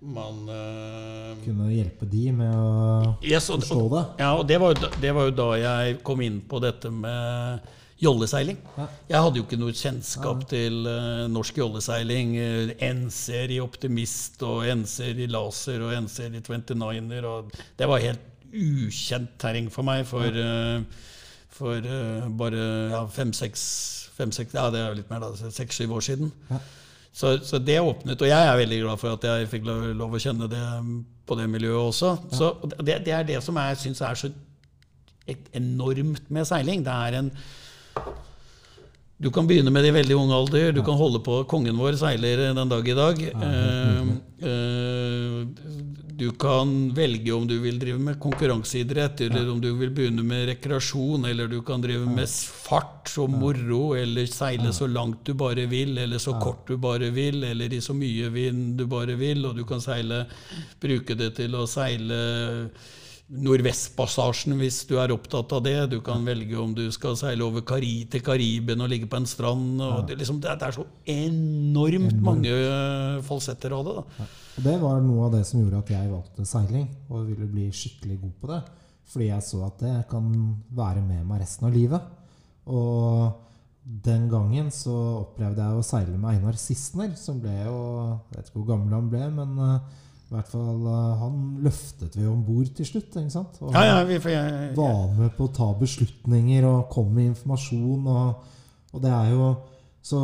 Speaker 2: man uh,
Speaker 3: Kunne hjelpe de med å
Speaker 2: yes, og,
Speaker 3: forstå det.
Speaker 2: Ja, og det var, jo det var jo da jeg kom inn på dette med jolleseiling.
Speaker 3: Ja.
Speaker 2: Jeg hadde jo ikke noe kjennskap til uh, norsk jolleseiling. Uh, NC-er i Optimist, og NC-er i Laser, og NC-er i 29er. Og det var helt ukjent terreng for meg for, eh, for eh, bare ja, fem-seks Ja, det er jo litt mer, da. Seks-syv år siden.
Speaker 3: Ja.
Speaker 2: Så, så det åpnet, og jeg er veldig glad for at jeg fikk lov, lov å kjenne det på det miljøet også. Så det, det er det som jeg syns er så enormt med seiling. Det er en Du kan begynne med det i veldig ung alder. Du kan holde på Kongen vår seiler den dag i dag. Eh, eh, du kan velge om du vil drive med konkurranseidrett, eller om du vil begynne med rekreasjon, eller du kan drive med fart og moro, eller seile så langt du bare vil, eller så kort du bare vil, eller i så mye vind du bare vil, og du kan seile, bruke det til å seile Nordvestpassasjen hvis du er opptatt av det. Du kan velge om du skal seile over Kari til Kariben og ligge på en strand. Det, liksom, det, er så enormt mange falsetter av det. Da.
Speaker 3: Og det var noe av det som gjorde at jeg valgte seiling og ville bli skikkelig god på det. Fordi jeg så at det kan være med meg resten av livet. Og den gangen så opplevde jeg å seile med Einar Sissener, som ble jo Jeg vet ikke hvor gammel han ble, men uh, i hvert fall uh, han løftet vi om bord til slutt. ikke sant? Og
Speaker 2: Ja, ja, vi, for jeg,
Speaker 3: var med på å ta beslutninger og kom med informasjon. Og, og det er jo så,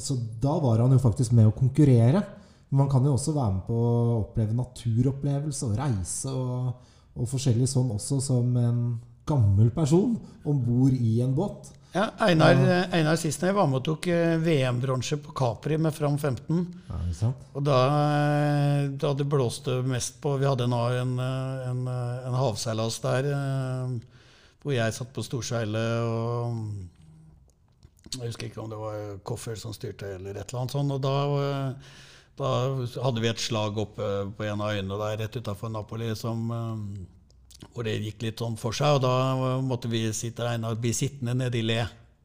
Speaker 3: så da var han jo faktisk med å konkurrere. Men man kan jo også være med på å oppleve naturopplevelse og reise og, og forskjellig sånn også som en gammel person om bord i en båt.
Speaker 2: ja, Einar, Einar Sissener var med og tok eh, VM-bronse på Capri med Fram 15.
Speaker 3: Ja, ikke sant?
Speaker 2: Og da, eh, da det blåste mest på Vi hadde en, en, en, en havseilas der eh, hvor jeg satt på storseilet og Jeg husker ikke om det var Koffer som styrte, eller et eller annet sånt. Og da, eh, da hadde vi et slag oppe på en av øyene der rett utafor Napoli som eh, hvor det gikk litt sånn for seg, og da måtte vi sitte, Einar, bli sittende nede i le.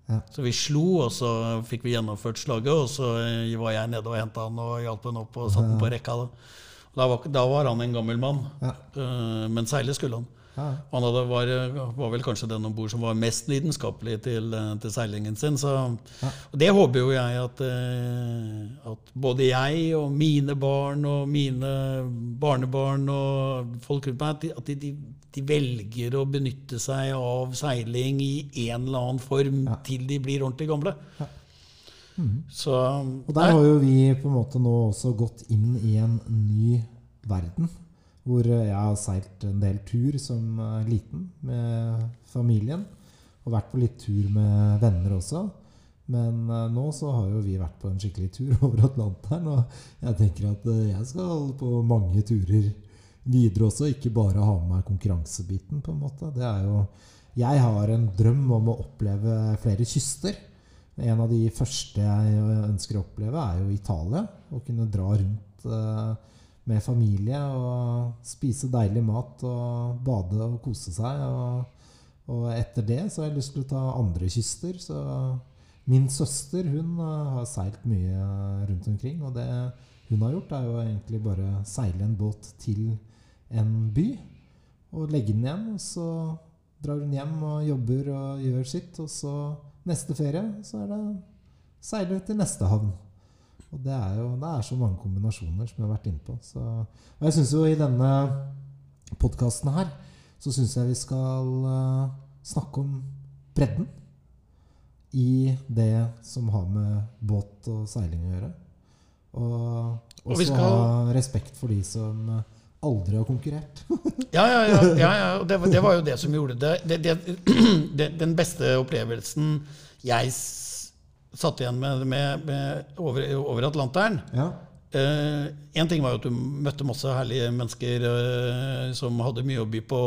Speaker 3: Ja.
Speaker 2: Så vi slo, og så fikk vi gjennomført slaget, og så eh, var jeg nede og henta han og hjalp han opp og satte han på rekka. Da. Da, var, da var han en gammel mann,
Speaker 3: Ja.
Speaker 2: eh, men seile skulle han.
Speaker 3: Ja, ja.
Speaker 2: Han hadde, var, var vel kanskje den om bord som var mest lidenskapelig til, eh, til seilingen sin. Så, og det håper jo jeg at, eh, at både jeg og mine barn og mine barnebarn og folk rundt meg, at de, at de, de, velger å benytte seg av seiling i en eller annen form til de blir ordentlig gamle. Så
Speaker 3: Og der har jo vi på en måte nå også gått inn i en ny verden. Hvor jeg har seilt en del tur som eh, liten med familien. Og vært på litt tur med venner også. Men eh, nå så har jo vi vært på en skikkelig tur over Atlanteren. Og jeg tenker at eh, jeg skal på mange turer videre også, ikke bare ha med meg konkurransebiten. på en måte. Det er jo, jeg har en drøm om å oppleve flere kyster. En av de første jeg ønsker å oppleve, er jo Italia. Å kunne dra rundt eh, med familie og spise deilig mat og bade og kose seg. Og, og etter det så har jeg lyst til å ta andre kyster. Så min søster hun eh, har seilt mye rundt omkring. Og det hun har gjort, er jo egentlig bare seile en båt til en by og legge den igjen. Og så drar hun hjem og jobber og gjør sitt. Og så neste ferie så er det seile til neste havn. Og det er jo det er så mange kombinasjoner som jeg har vært inne på. Så, og jeg syns jo i denne podkasten her så syns jeg vi skal uh, snakke om bredden i det som har med båt og seiling å gjøre. Og
Speaker 2: Og
Speaker 3: også
Speaker 2: skal-
Speaker 3: ha respekt for de som aldri har konkurrert.
Speaker 2: Ja, ja, ja. ja, ja. Det, det var jo det som gjorde det. det, det, den beste opplevelsen jeg satt igjen med, med, med over, over Atlanteren
Speaker 3: Ja,
Speaker 2: Én ting var jo at du møtte masse herlige mennesker uh, som hadde mye å by på,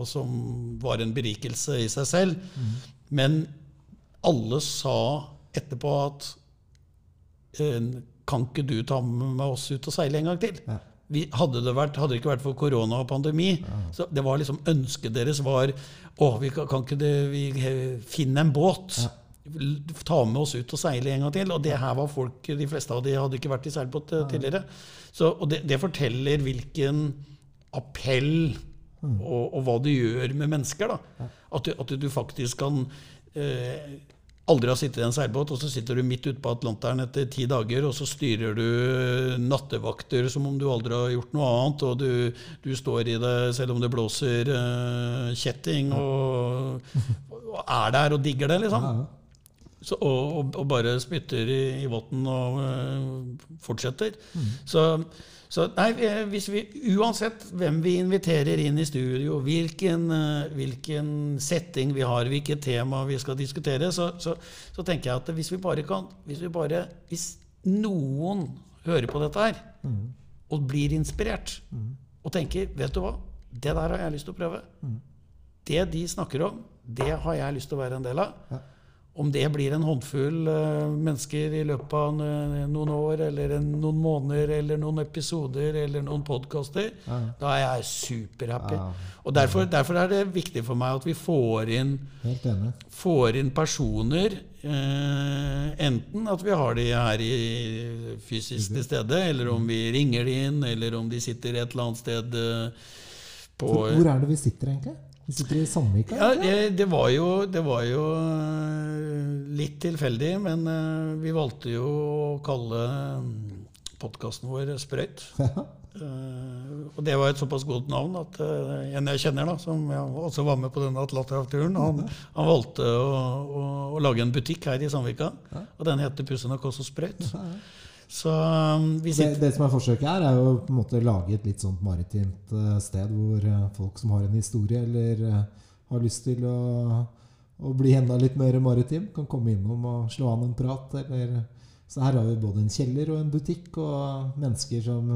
Speaker 2: og som var en berikelse i seg selv. Men alle sa etterpå at uh, Kan ikke du ta med oss ut og seile en gang til?
Speaker 3: Ja.
Speaker 2: Vi, hadde, det vært, hadde det ikke vært for korona og pandemi, så det var liksom ønsket deres var Å, vi kan, kan ikke det, vi finne en båt. Ta med oss ut og seile en gang til. Og det her var folk, de fleste av de hadde ikke vært i seilbåt eh, tidligere. Så, og det, det forteller hvilken appell og, og hva det gjør med mennesker. da. At du, at du faktisk kan eh, aldri har sittet i en seilbåt, og så sitter du midt ute på Atlanteren etter ti dager, og så styrer du nattevakter som om du aldri har gjort noe annet, og du, du står i det selv om det blåser eh, kjetting, og, og er der og digger det, liksom. Så, og, og, bare spytter i, i votten og øh, fortsetter. Så, så nei, hvis vi, uansett hvem vi inviterer inn i studio, hvilken, øh, hvilken setting vi har, hvilket tema vi skal diskutere, så, så, så tenker jeg at hvis vi bare kan Hvis, vi bare, hvis noen hører på dette her og blir inspirert, og tenker vet du hva, det der har jeg lyst til å prøve. Det de snakker om, det har jeg lyst til å være en del av.
Speaker 3: Ja.
Speaker 2: Om det blir en håndfull eh, mennesker i løpet av noen år, eller noen måneder, eller noen episoder, eller noen podkaster,
Speaker 3: Ja.
Speaker 2: da er jeg superhappy.
Speaker 3: Ja.
Speaker 2: Og derfor, derfor er det viktig for meg at vi får inn får inn personer eh, Enten at vi har de her i, fysisk til stede, eller om vi ringer de inn, eller om de sitter et eller annet sted eh, på
Speaker 3: Hvor, hvor er det vi sitter, egentlig? Vi sitter i Sandvika?
Speaker 2: ja, eh, det var jo, det var jo eh, litt tilfeldig, men eh, vi valgte jo å kalle podkasten vår Sprøyt.
Speaker 3: Ja.
Speaker 2: Eh, og det var et såpass godt navn at uh, en jeg kjenner, da, som jeg også var med på denne Atlanterhavturen, han, han valgte å, å, å lage en butikk her i Sandvika. Og den heter Pussen og Kåss og Sprøyt. Så um, vi
Speaker 3: Det,
Speaker 2: sitter
Speaker 3: det som er forsøket her, er jo på en måte å lage et litt sånt maritimt eh, sted hvor eh, folk som har en historie eller eh, har lyst til å, å bli enda litt mer maritim, kan komme innom og slå an en prat. Eller, så her har vi både en kjeller og en butikk, og mennesker som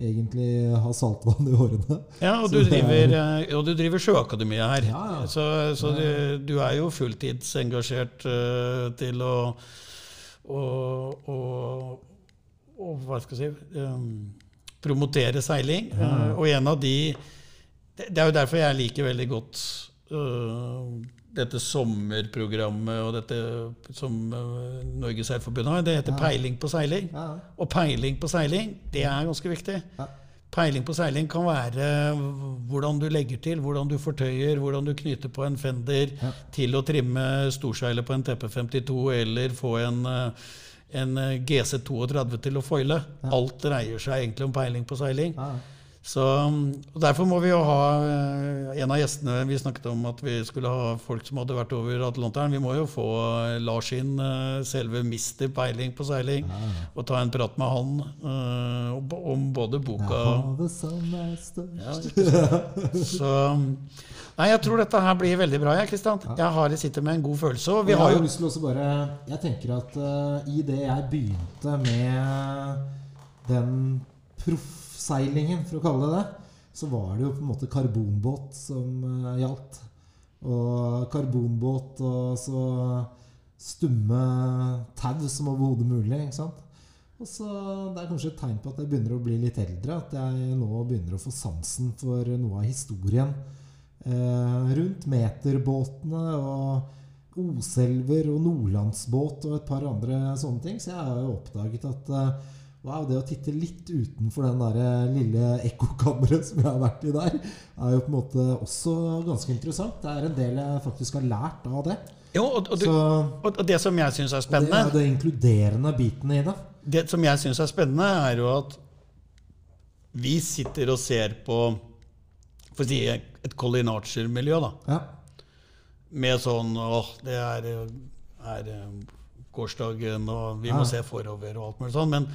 Speaker 3: egentlig har saltvann i årene.
Speaker 2: Ja, og du
Speaker 3: er-
Speaker 2: driver, og du driver Sjøakademiet her.
Speaker 3: Ja, ja.
Speaker 2: Så, så du, du er jo fulltidsengasjert til å og, og, og hva skal jeg si um, promotere seiling. Eh, og en av de det, det er jo derfor jeg liker veldig godt uh, dette sommerprogrammet og dette som uh, Norges Seilforbund har. Det heter Peiling på seiling.
Speaker 3: Ja,
Speaker 2: Og peiling på seiling, det er ganske viktig.
Speaker 3: Ja.
Speaker 2: Peiling på seiling kan være hvordan du legger til, hvordan du fortøyer, hvordan du knyter på en fender
Speaker 3: Ja.
Speaker 2: til å trimme storseilet på en TP52 eller få en, eh, en eh, GC32 til å foile. Alt dreier seg egentlig om peiling på seiling.
Speaker 3: Ja.
Speaker 2: Så, og Derfor må vi jo ha eh, en av gjestene Vi snakket om at vi skulle ha folk som hadde vært over Atlanteren. Vi må jo få eh, Lars inn, eh, selve mister peiling på seiling, og ta en prat med han uh, om- både boka ja. Så Nei, jeg tror dette her blir veldig bra, jeg, Kristian. Jeg har sitter med en god følelse. Og vi har jo
Speaker 3: lyst til å bare Jeg tenker at uh, i det jeg begynte med den proffseilingen, for å kalle det det, så var det jo på en måte karbonbåt som uh, gjaldt. Og karbonbåt og så stumme tau som overhodet mulig. ikke sant? Og så Det er kanskje et tegn på at jeg begynner å bli litt eldre. At jeg nå begynner å få sansen for noe av historien eh, rundt meterbåtene og Oselver og Nordlandsbåt og et par andre sånne ting. Så jeg har jo oppdaget at eh, wow, det å titte litt utenfor den der eh, lille ekkokammeret som jeg har vært i der, er jo på en måte også ganske interessant. Det er en del jeg faktisk har lært av det.
Speaker 2: jo, og, og, du,
Speaker 3: Så
Speaker 2: og det som jeg syns er
Speaker 3: det
Speaker 2: spennende
Speaker 3: er jo det inkluderende biten i det.
Speaker 2: Det som jeg syns er spennende, er jo at vi sitter og ser på for å si, et Colin Archer-miljø, da.
Speaker 3: Ja.
Speaker 2: Med sånn åh, det er, er eh, gårsdagen, og vi må se forover og alt mulig sånn. Men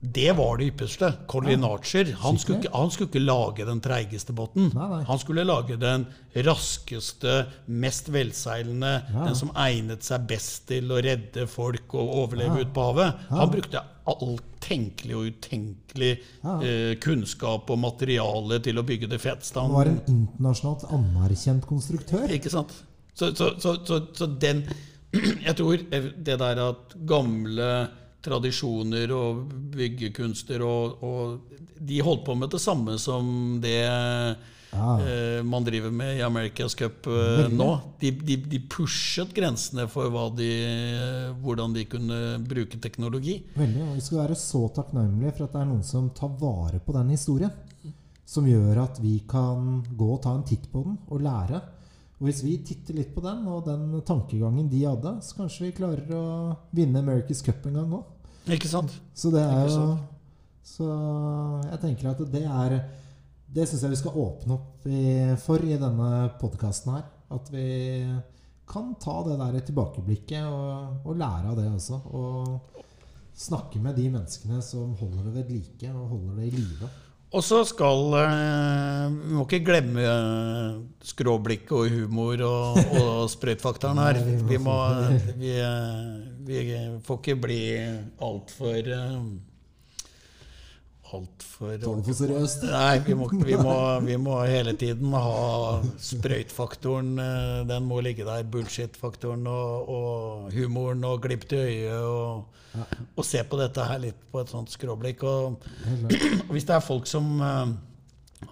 Speaker 2: det var det ypperste. Colin Archer han skulle, ikke, han skulle ikke lage den treigeste båten.
Speaker 3: Nei, nei.
Speaker 2: Han skulle lage den raskeste, mest velseilende,
Speaker 3: Ja.
Speaker 2: den som egnet seg best til å redde folk og overleve
Speaker 3: Ja.
Speaker 2: ute på havet.
Speaker 3: Ja.
Speaker 2: Han brukte all tenkelig og utenkelig
Speaker 3: Ja.
Speaker 2: eh, kunnskap og materiale til å bygge det feteste.
Speaker 3: Han var en internasjonalt anerkjent konstruktør.
Speaker 2: Ikke sant? Så, så, så, så, så den Jeg tror det der at gamle tradisjoner og byggekunster og, og De holdt på med det samme som det
Speaker 3: ah.
Speaker 2: eh, man driver med i America's Cup eh, nå. De, de, de pushet grensene for de, hvordan de kunne bruke teknologi.
Speaker 3: Veldig, og Vi skal være så takknemlige for at det er noen som tar vare på den historien. Som gjør at vi kan gå og ta en titt på den og lære. Og Hvis vi titter litt på den og den tankegangen de hadde, så kanskje vi klarer å vinne America's Cup en gang òg.
Speaker 2: Ikke sant?
Speaker 3: Så det er jo? Så jeg tenker at det er Det syns jeg vi skal åpne opp i, for i denne podkasten her. At vi kan ta det der tilbakeblikket og, og lære av det også. Og snakke med de menneskene som holder det ved like og holder det i live.
Speaker 2: Og så skal eh, Vi må ikke glemme eh, skråblikket og humor og, og sprøytfaktoren her.
Speaker 3: Vi må
Speaker 2: Vi, eh, vi får ikke bli altfor altfor
Speaker 3: for seriøst.
Speaker 2: Nei, vi må, vi, må, vi må hele tiden ha sprøytfaktoren. eh, Den må ligge der. Bullshit-faktoren og, og humoren og glipp til øyet. Og, og se på dette her litt på et sånt skråblikk. Og, hvis det er folk som eh,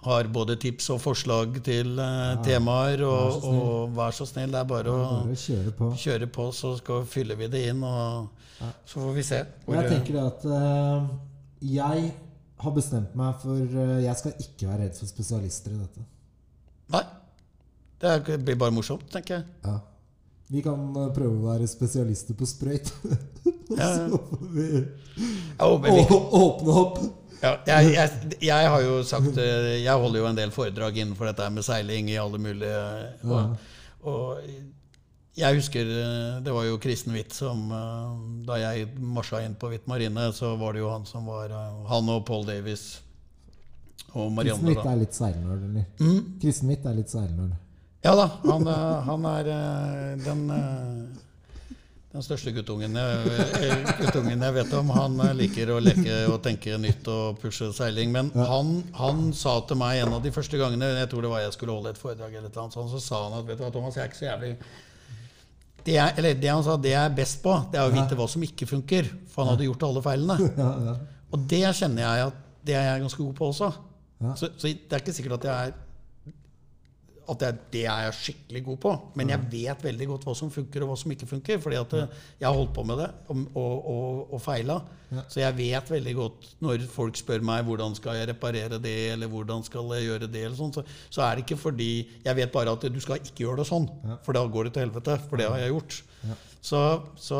Speaker 2: har både tips og forslag til ja, temaer, og, og vær så snill, det er bare å
Speaker 3: kjøre på.
Speaker 2: kjøre på, så skal, fyller vi det inn, og så får vi se.
Speaker 3: Hvor, jeg tenker at eh, jeg har bestemt meg for eh, Jeg skal ikke være redd for spesialister i dette.
Speaker 2: Nei. Det blir bare morsomt, tenker jeg.
Speaker 3: Ja. Vi kan eh, prøve å være spesialister på sprøyt.
Speaker 2: Ja.
Speaker 3: Så får vi
Speaker 2: Ja,
Speaker 3: åpne opp.
Speaker 2: ja, jeg, jeg, jeg har jo sagt eh, Jeg holder jo en del foredrag innenfor dette med seiling i alle mulige og, og jeg husker eh, det var jo Kristen Witt som eh, Da jeg marsja inn på Hvitt Marine, så var det jo han som var eh, Han og Paul Davis og Marianne,
Speaker 3: Kristen
Speaker 2: da.
Speaker 3: er litt seilnerd, eller?
Speaker 2: Mm.
Speaker 3: Kristen Witt er litt seilnerd.
Speaker 2: Ja da, han, han er den, den største guttungen jeg, guttungen jeg vet om. Han liker å leke og tenke nytt og pushe seiling. Men han, han sa til meg en av de første gangene Jeg tror det var jeg skulle holde et foredrag, eller annet så sa han at vet du hva, Thomas, jeg er ikke så jævlig det, jeg, eller det han sa, det jeg er best på, det er å vite hva som ikke funker. For han hadde gjort alle feilene. Og det kjenner jeg at det er jeg ganske god på også. Så, så det er ikke sikkert at jeg er at det er jeg skikkelig god på. Men jeg vet veldig godt hva som funker og hva som ikke funker. fordi at eh, jeg har holdt på med det og, og, og, og feila. Så jeg vet veldig godt når folk spør meg hvordan skal jeg reparere det, eller hvordan skal jeg gjøre det, eller sånn, så, så er det ikke fordi Jeg vet bare at du skal ikke gjøre det sånn, for da går det til helvete. For det har jeg gjort. Så, så,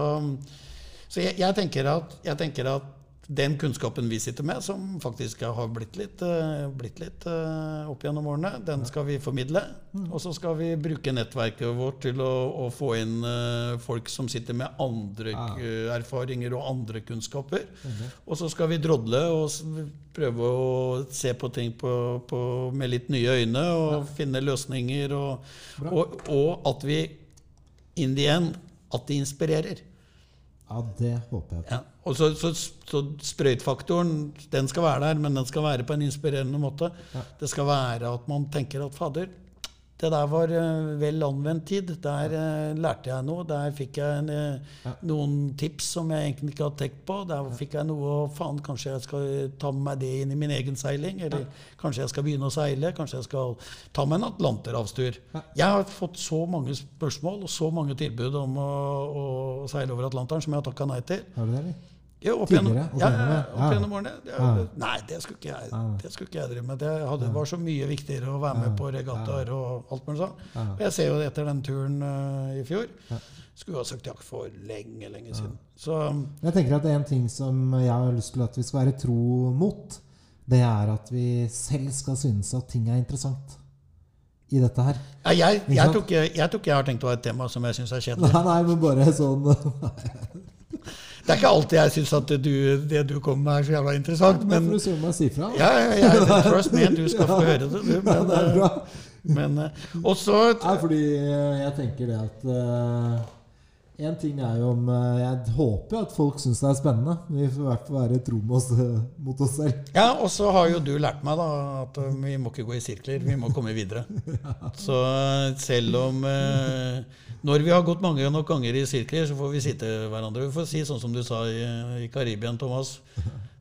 Speaker 2: så jeg, jeg, tenker at, jeg tenker at den kunnskapen vi sitter med, som faktisk har blitt litt, eh, blitt litt eh, opp gjennom årene, den skal vi formidle. Og så skal vi bruke nettverket vårt til å, å få inn eh, folk som sitter med andre eh, erfaringer og andre kunnskaper. Og så skal vi drodle og prøve å se på ting på, på, med litt nye øyne og finne løsninger. Og, og, og at vi in the end at det inspirerer.
Speaker 3: Ja, det håper jeg.
Speaker 2: Ja. Og så, så, så sprøytfaktoren den skal være der, men den skal være på en inspirerende måte. Det skal være at man tenker at fader, det der var eh, vel anvendt tid. Der eh, lærte jeg noe. Der fikk jeg en, eh, noen tips som jeg egentlig ikke hadde tenkt på. Der fikk jeg noe Faen, kanskje jeg skal ta med meg det inn i min egen seiling? Eller kanskje jeg skal begynne å seile? Kanskje jeg skal ta med en atlanterhavstur? Jeg har fått så mange spørsmål og så mange tilbud om å, å seile over Atlanteren som jeg har takka nei til.
Speaker 3: Har du det, eller?
Speaker 2: Jo, opp gjennom,
Speaker 3: Tidligere? Opp
Speaker 2: ja, ja,
Speaker 3: ja.
Speaker 2: opp gjennom årene. Det,
Speaker 3: Ja.
Speaker 2: Nei, det skulle ikke jeg, det skulle ikke jeg drive med. Det hadde, var så mye viktigere å være med på regattaer og alt mulig sånt. Og jeg ser jo etter den turen uh, i fjor Skulle ha sagt ja for lenge, lenge siden. Så
Speaker 3: Jeg tenker at En ting som jeg har lyst til at vi skal være tro mot, det er at vi selv skal synes at ting er interessant i dette her.
Speaker 2: ja, jeg, jeg, tror ikke, jeg jeg har tenkt å ha et tema som jeg syns er kjedelig.
Speaker 3: Nei, nei, men bare sånn
Speaker 2: Det er ikke alltid jeg syns at du, det du kommer med, er så jævla interessant.
Speaker 3: Men
Speaker 2: Men
Speaker 3: du jeg sier fra.
Speaker 2: ja, ja, ja, trust me, du skal få høre det, du.
Speaker 3: Ja, det er bra.
Speaker 2: men også,
Speaker 3: ja, fordi eh, jeg tenker det at eh, En ting er jo om eh, Jeg håper at folk syns det er spennende. Vi får i hvert fall være tro med oss, eh, mot oss selv.
Speaker 2: Ja, og så har jo du lært meg da at uh, vi må ikke gå i sirkler, vi må komme videre. Så selv om Når vi har gått mange nok ganger i sirkler, så får vi sitte hverandre. Vi får si sånn som du sa i, i Karibien, Thomas.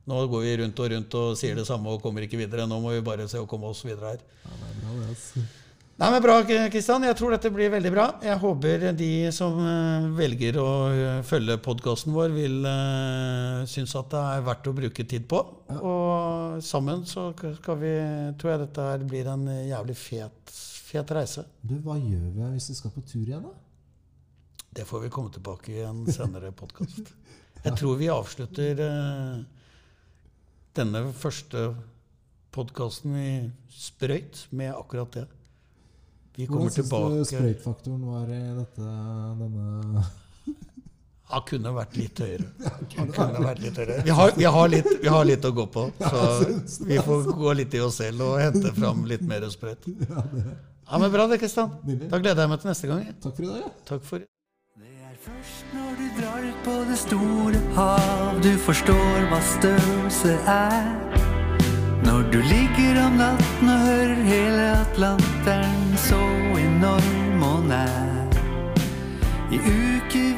Speaker 2: Nå går vi rundt og rundt og sier det samme og kommer ikke videre. Nå må vi bare se å komme oss videre her.
Speaker 3: Ja, det er bra, det, altså.
Speaker 2: Nei, men Bra, Kristian. Jeg tror dette blir veldig bra. Jeg håper de som eh, velger å eh, følge podkasten vår, vil uh, synes at det er verdt å bruke tid på. Og sammen så skal vi, tror jeg dette her blir en jævlig fet, fet reise.
Speaker 3: Du, hva gjør vi hvis vi skal på tur igjen, da?
Speaker 2: Det får vi komme tilbake i en senere podkast. Jeg tror vi avslutter uh, denne første podkasten i sprøyt med akkurat det. Vi kommer
Speaker 3: Hvordan syns du
Speaker 2: tilbake
Speaker 3: sprøytfaktoren var i dette, denne
Speaker 2: Han kunne vært litt høyere. Han kunne vært litt høyere. Vi har, vi, har litt, vi har litt å gå på, så vi får gå litt i oss selv og hente fram litt mer sprøyt. Ja, men Bra det, Kristian. Da gleder jeg meg til neste gang.
Speaker 3: Takk for i dag. Ja.
Speaker 2: Takk for
Speaker 1: Det er først når du drar ut på det store hav du forstår hva størrelse er. Når du ligger om natten og hører hele Atlanteren så enorm og nær. I seiler